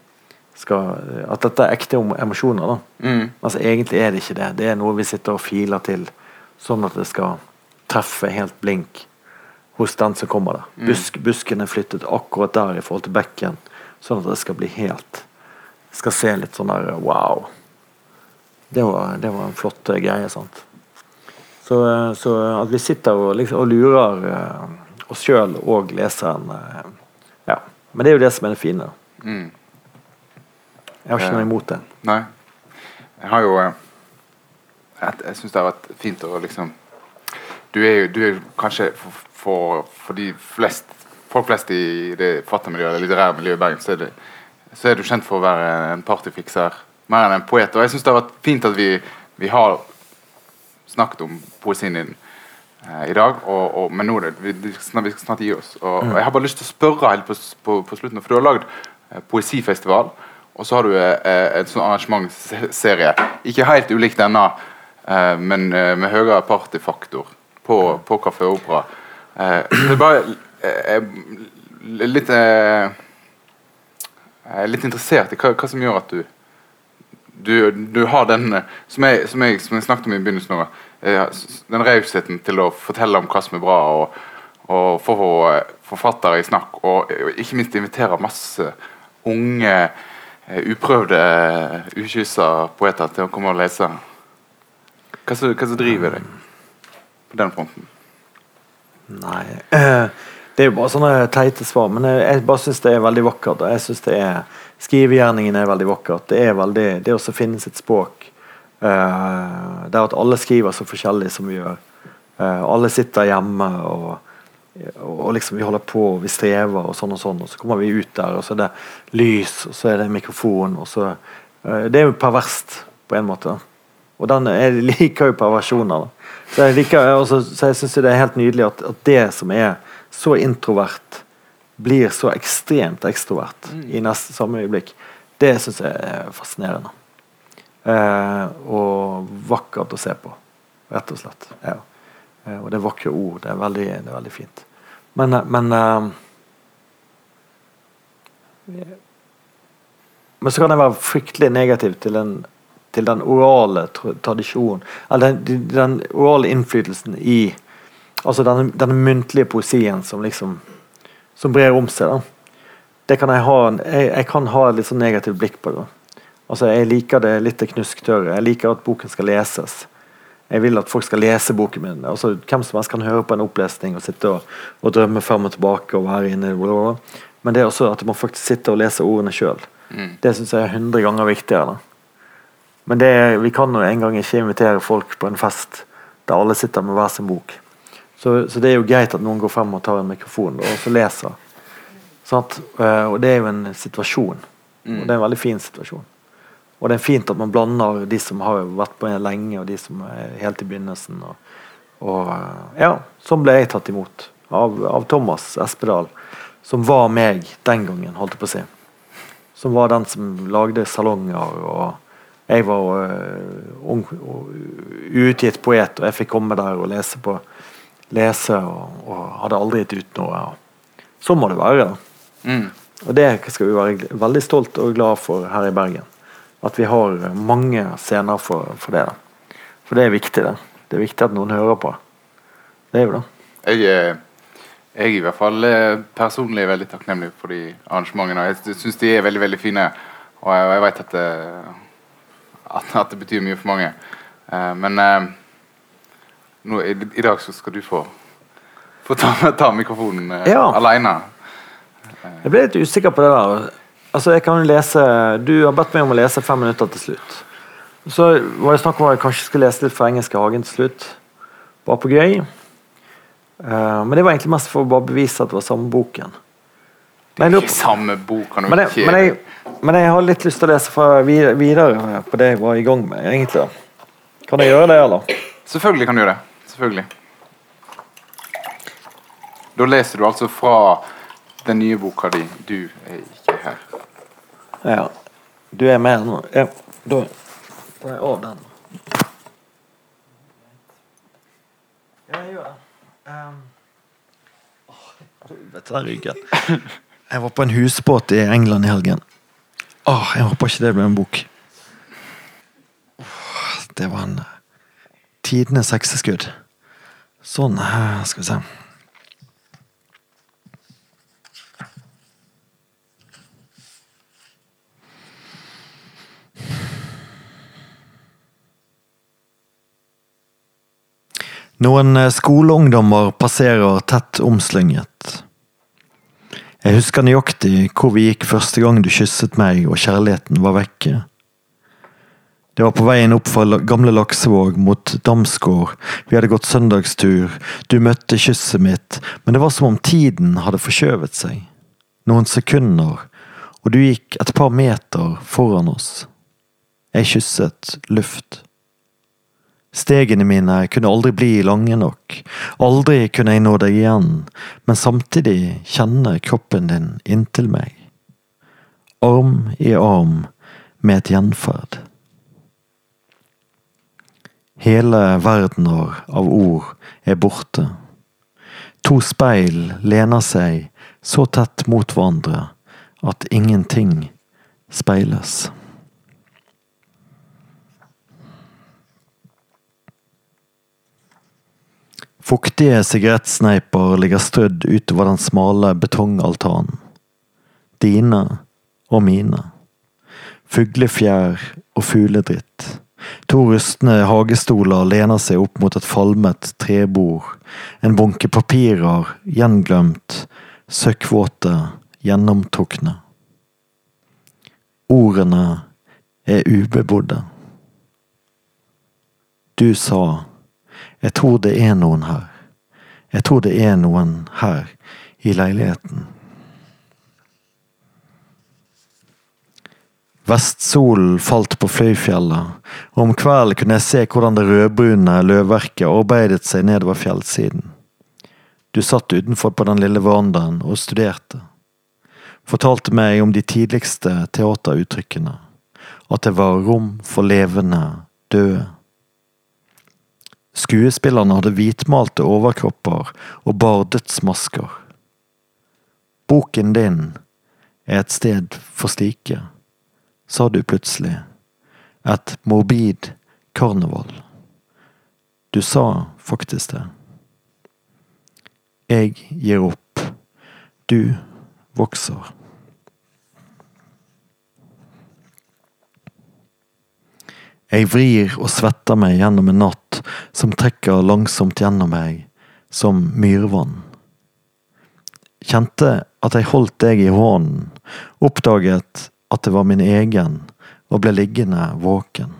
skal, At dette er ekte emosjoner. da. Mm. Altså Egentlig er det ikke det. Det er noe vi sitter og filer til, sånn at det skal treffe helt blink hos den som kommer der. Mm. Busk, busken er flyttet akkurat der i forhold til bekken, sånn at det skal bli helt skal se litt sånn der wow. Det var, det var en flott eh, greie. sant? Så, eh, så at vi sitter og, liksom, og lurer eh, oss sjøl og leseren Ja. Men det er jo det som er det fine. Mm. Jeg har ikke noe imot det. Nei. Jeg har jo eh, Jeg, jeg syns det har vært fint å liksom Du er jo du er kanskje for, for, for de flest folk flest i det forfattermiljøet eller litterære miljøet i Bergen, så er, det, så er du kjent for å være en partyfikser mer enn en poet. Og jeg syns det har vært fint at vi, vi har snakket om poesien din eh, i dag, og, og, men nå det, vi, vi skal snart- gi oss. Og, og jeg har bare lyst til å spørre helt på, på, på slutten, for du har lagd eh, poesifestival, og så har du eh, en sånn arrangementsserie, ikke helt ulik denne, eh, men eh, med høyere partyfaktor på, på Kafé Opera. Eh, er jeg bare eh, litt eh, jeg er litt interessert i hva, hva som gjør at du du, du har den som jeg, som, jeg, som jeg snakket om i begynnelsen også, Den rausheten til å fortelle om hva som er bra, og, og få forfattere i snakk. Og, ikke minst invitere masse unge, uprøvde, uh, ukyssa poeter til å komme og lese. Hva som, hva som driver deg på den fronten? Nei eh, Det er jo bare sånne teite svar, men jeg, bare syns det er veldig vakkert. Og jeg synes det er Skrivegjerningen er veldig vakkert. Det er veldig Det å finne sitt språk eh, Det er at alle skriver så forskjellig som vi gjør. Eh, alle sitter hjemme og og liksom vi holder på, vi strever og sånn og sånn, og så kommer vi ut der, og så er det lys, og så er det mikrofon, og så eh, Det er jo perverst, på en måte. Og den, jeg liker jo perversjoner. Så jeg liker, også, så jeg syns det er helt nydelig at, at det som er så introvert, blir så ekstremt ekstrovert i neste samme øyeblikk. Det syns jeg er fascinerende. Eh, og vakkert å se på, rett og slett. Ja. Eh, og det er vakre ord. Det er veldig, det er veldig fint. Men, eh, men eh, Men så kan jeg være fryktelig negativ til den, til den orale tradisjonen. Eller den, den orale innflytelsen i Altså denne, denne muntlige poesien som liksom Som brer om seg. da Det kan jeg ha jeg, jeg kan ha et litt sånn negativt blikk på det. Altså Jeg liker det litt knusktørre. Jeg liker at boken skal leses. Jeg vil at folk skal lese boken min. Altså, hvem som helst kan høre på en opplesning og sitte og, og drømme frem og tilbake. og være inne blablabla. Men det er også at man faktisk sitter og leser ordene sjøl. Mm. Det syns jeg er 100 ganger viktigere. da. Men det, vi kan jo en gang ikke invitere folk på en fest der alle sitter med hver sin bok. Så, så det er jo greit at noen går frem og tar en mikrofon og så leser. Sånn at, Og det er jo en situasjon. Og det er en veldig fin situasjon. Og det er fint at man blander de som har vært på en lenge, og de som er helt i begynnelsen. Og, og eh, ja, sånn ble jeg tatt imot av, av Thomas Espedal, som var meg den gangen, holdt jeg på å si. Som var den som lagde salonger, og jeg var øh, ung uutgitt poet, og jeg fikk komme der og lese på lese, og, og hadde aldri gitt ut noe. Og sånn må det være. da. Mm. Og det skal vi være veldig stolt og glad for her i Bergen. At vi har mange scener for, for det. da. For det er viktig, det. Det er viktig at noen hører på. Det er jo det. Jeg, er- jeg er i hvert fall eh, personlig veldig takknemlig for de arrangementene. Jeg syns de er veldig veldig fine, og jeg, jeg vet at det, at, at det betyr mye for mange. Eh, men eh, nå, i, i dag så skal du få, få ta, ta mikrofonen Ja. aleine. Jeg ble litt usikker på det der. Altså, jeg kan lese Du har bedt meg om å lese fem minutter til slutt. Så var det snakk om at jeg kanskje skulle lese litt fra Engelske hagen til slutt. Bare på gøy. Eh, men det var egentlig mest for å bare bevise at det var samme boken. Det er Ikke samme bok, kan du Men men, jeg, men jeg har litt lyst til å lese fra videre, på det jeg var i gang med, egentlig. Kan jeg gjøre det, eller? Selvfølgelig kan du gjøre det. Selvfølgelig. Da leser du altså fra den nye boka di 'Du er. Ja. Du er med nå? Ja. Da får jeg av den. Ja, jeg gjør det. Um, vet du, den ryggen. Jeg var på en husbåt i England i helgen. Åh, jeg håper ikke det ble en bok. Det var en tidenes hekseskudd. Sånn, her skal vi se. Noen eh, skoleungdommer passerer tett omslynget. Jeg husker nøyaktig hvor vi gikk første gang du kysset meg og kjærligheten var vekke. Det var på veien opp fra gamle Laksevåg mot Damsgård, vi hadde gått søndagstur, du møtte kysset mitt, men det var som om tiden hadde forskjøvet seg. Noen sekunder, og du gikk et par meter foran oss. Jeg kysset luft. Stegene mine kunne aldri bli lange nok, aldri kunne jeg nå deg igjen, men samtidig kjenne kroppen din inntil meg. Arm i arm med et gjenferd. Hele verdener av ord er borte. To speil lener seg så tett mot hverandre at ingenting speiles. Fuktige sigarettsneiper ligger strødd utover den smale betongaltanen. Dine og mine. Fuglefjær og fugledritt. To rustne hagestoler lener seg opp mot et falmet trebord. En bunke papirer, gjenglemt, søkkvåte, gjennomtrukne. Ordene er ubebodde. Du sa jeg tror det er noen her. Jeg tror det er noen her i leiligheten. Vestsolen falt på Fløyfjellet, og om kvelden kunne jeg se hvordan det rødbrune løvverket arbeidet seg nedover fjellsiden. Du satt utenfor på den lille verandaen og studerte. Fortalte meg om de tidligste teateruttrykkene. At det var rom for levende, døde. Skuespillerne hadde hvitmalte overkropper og bar dødsmasker. Boken din er et sted for slike, sa du plutselig. Et morbid karneval. Du sa faktisk det. Jeg gir opp. Du vokser. Jeg vrir og svetter meg gjennom en natt som trekker langsomt gjennom meg, som myrvann. Kjente at jeg holdt deg i hånden, oppdaget at det var min egen, og ble liggende våken.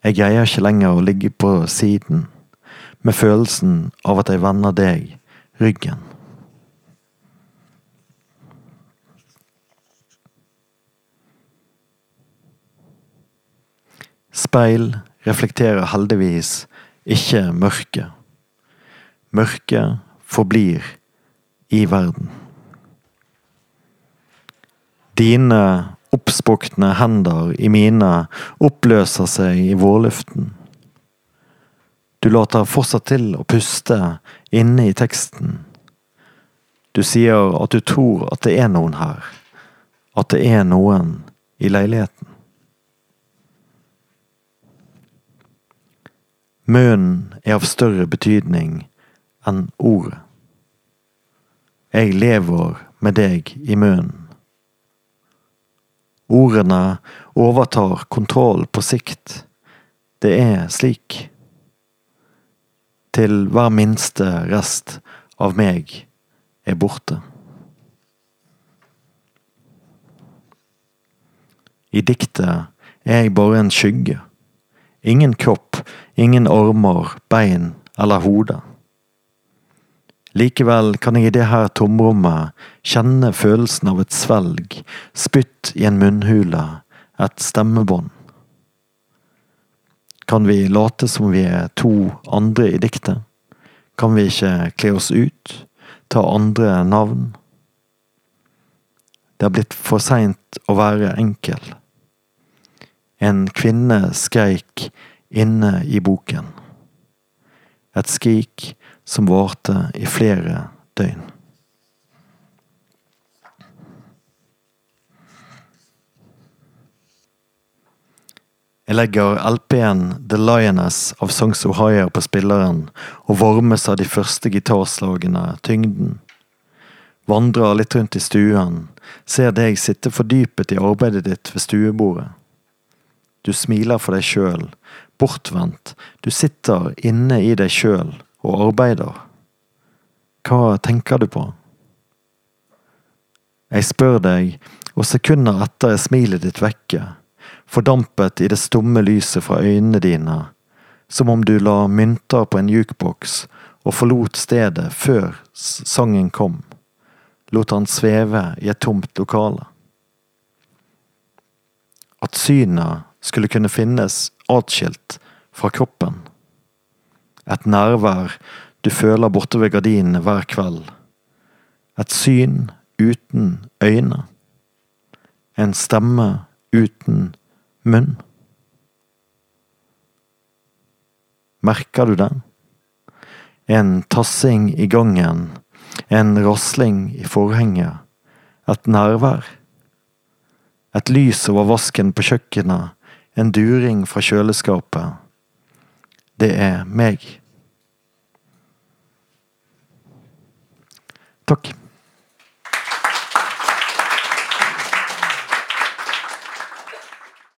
Jeg greier ikke lenger å ligge på siden, med følelsen av at jeg vender deg ryggen. Speil reflekterer heldigvis ikke mørket. Mørket forblir i verden. Dine oppspukne hender i mine oppløser seg i vårluften. Du later fortsatt til å puste inne i teksten. Du sier at du tror at det er noen her. At det er noen i leiligheten. Munnen er av større betydning enn ordet. Jeg lever med deg i munnen. Ordene overtar kontroll på sikt. Det er slik. Til hver minste rest av meg er borte. I diktet er jeg bare en skygge. Ingen kropp, ingen armer, bein eller hode. Likevel kan jeg i det her tomrommet kjenne følelsen av et svelg, spytt i en munnhule, et stemmebånd. Kan vi late som vi er to andre i diktet? Kan vi ikke kle oss ut, ta andre navn? Det er blitt for seint å være enkel. En kvinne skreik inne i boken. Et skrik som varte i flere døgn. Jeg legger LP-en The Lioness av Songs of Hire på spilleren og varmes av de første gitarslagene, tyngden. Vandrer litt rundt i stuen, ser deg sitte fordypet i arbeidet ditt ved stuebordet. Du smiler for deg sjøl, bortvendt, du sitter inne i deg sjøl og arbeider. Hva tenker du på? Jeg spør deg, og sekunder etter er smilet ditt vekke, fordampet i det stumme lyset fra øynene dine, som om du la mynter på en jukeboks og forlot stedet før sangen kom, lot han sveve i et tomt lokale. At synet skulle kunne finnes atskilt fra kroppen. Et nærvær du føler borte ved gardinene hver kveld. Et syn uten øyne. En stemme uten munn. Merker du det? En tassing i gangen, en rasling i forhenget, et nærvær. Et lys over vasken på kjøkkenet, en during fra kjøleskapet. Det er meg. Takk.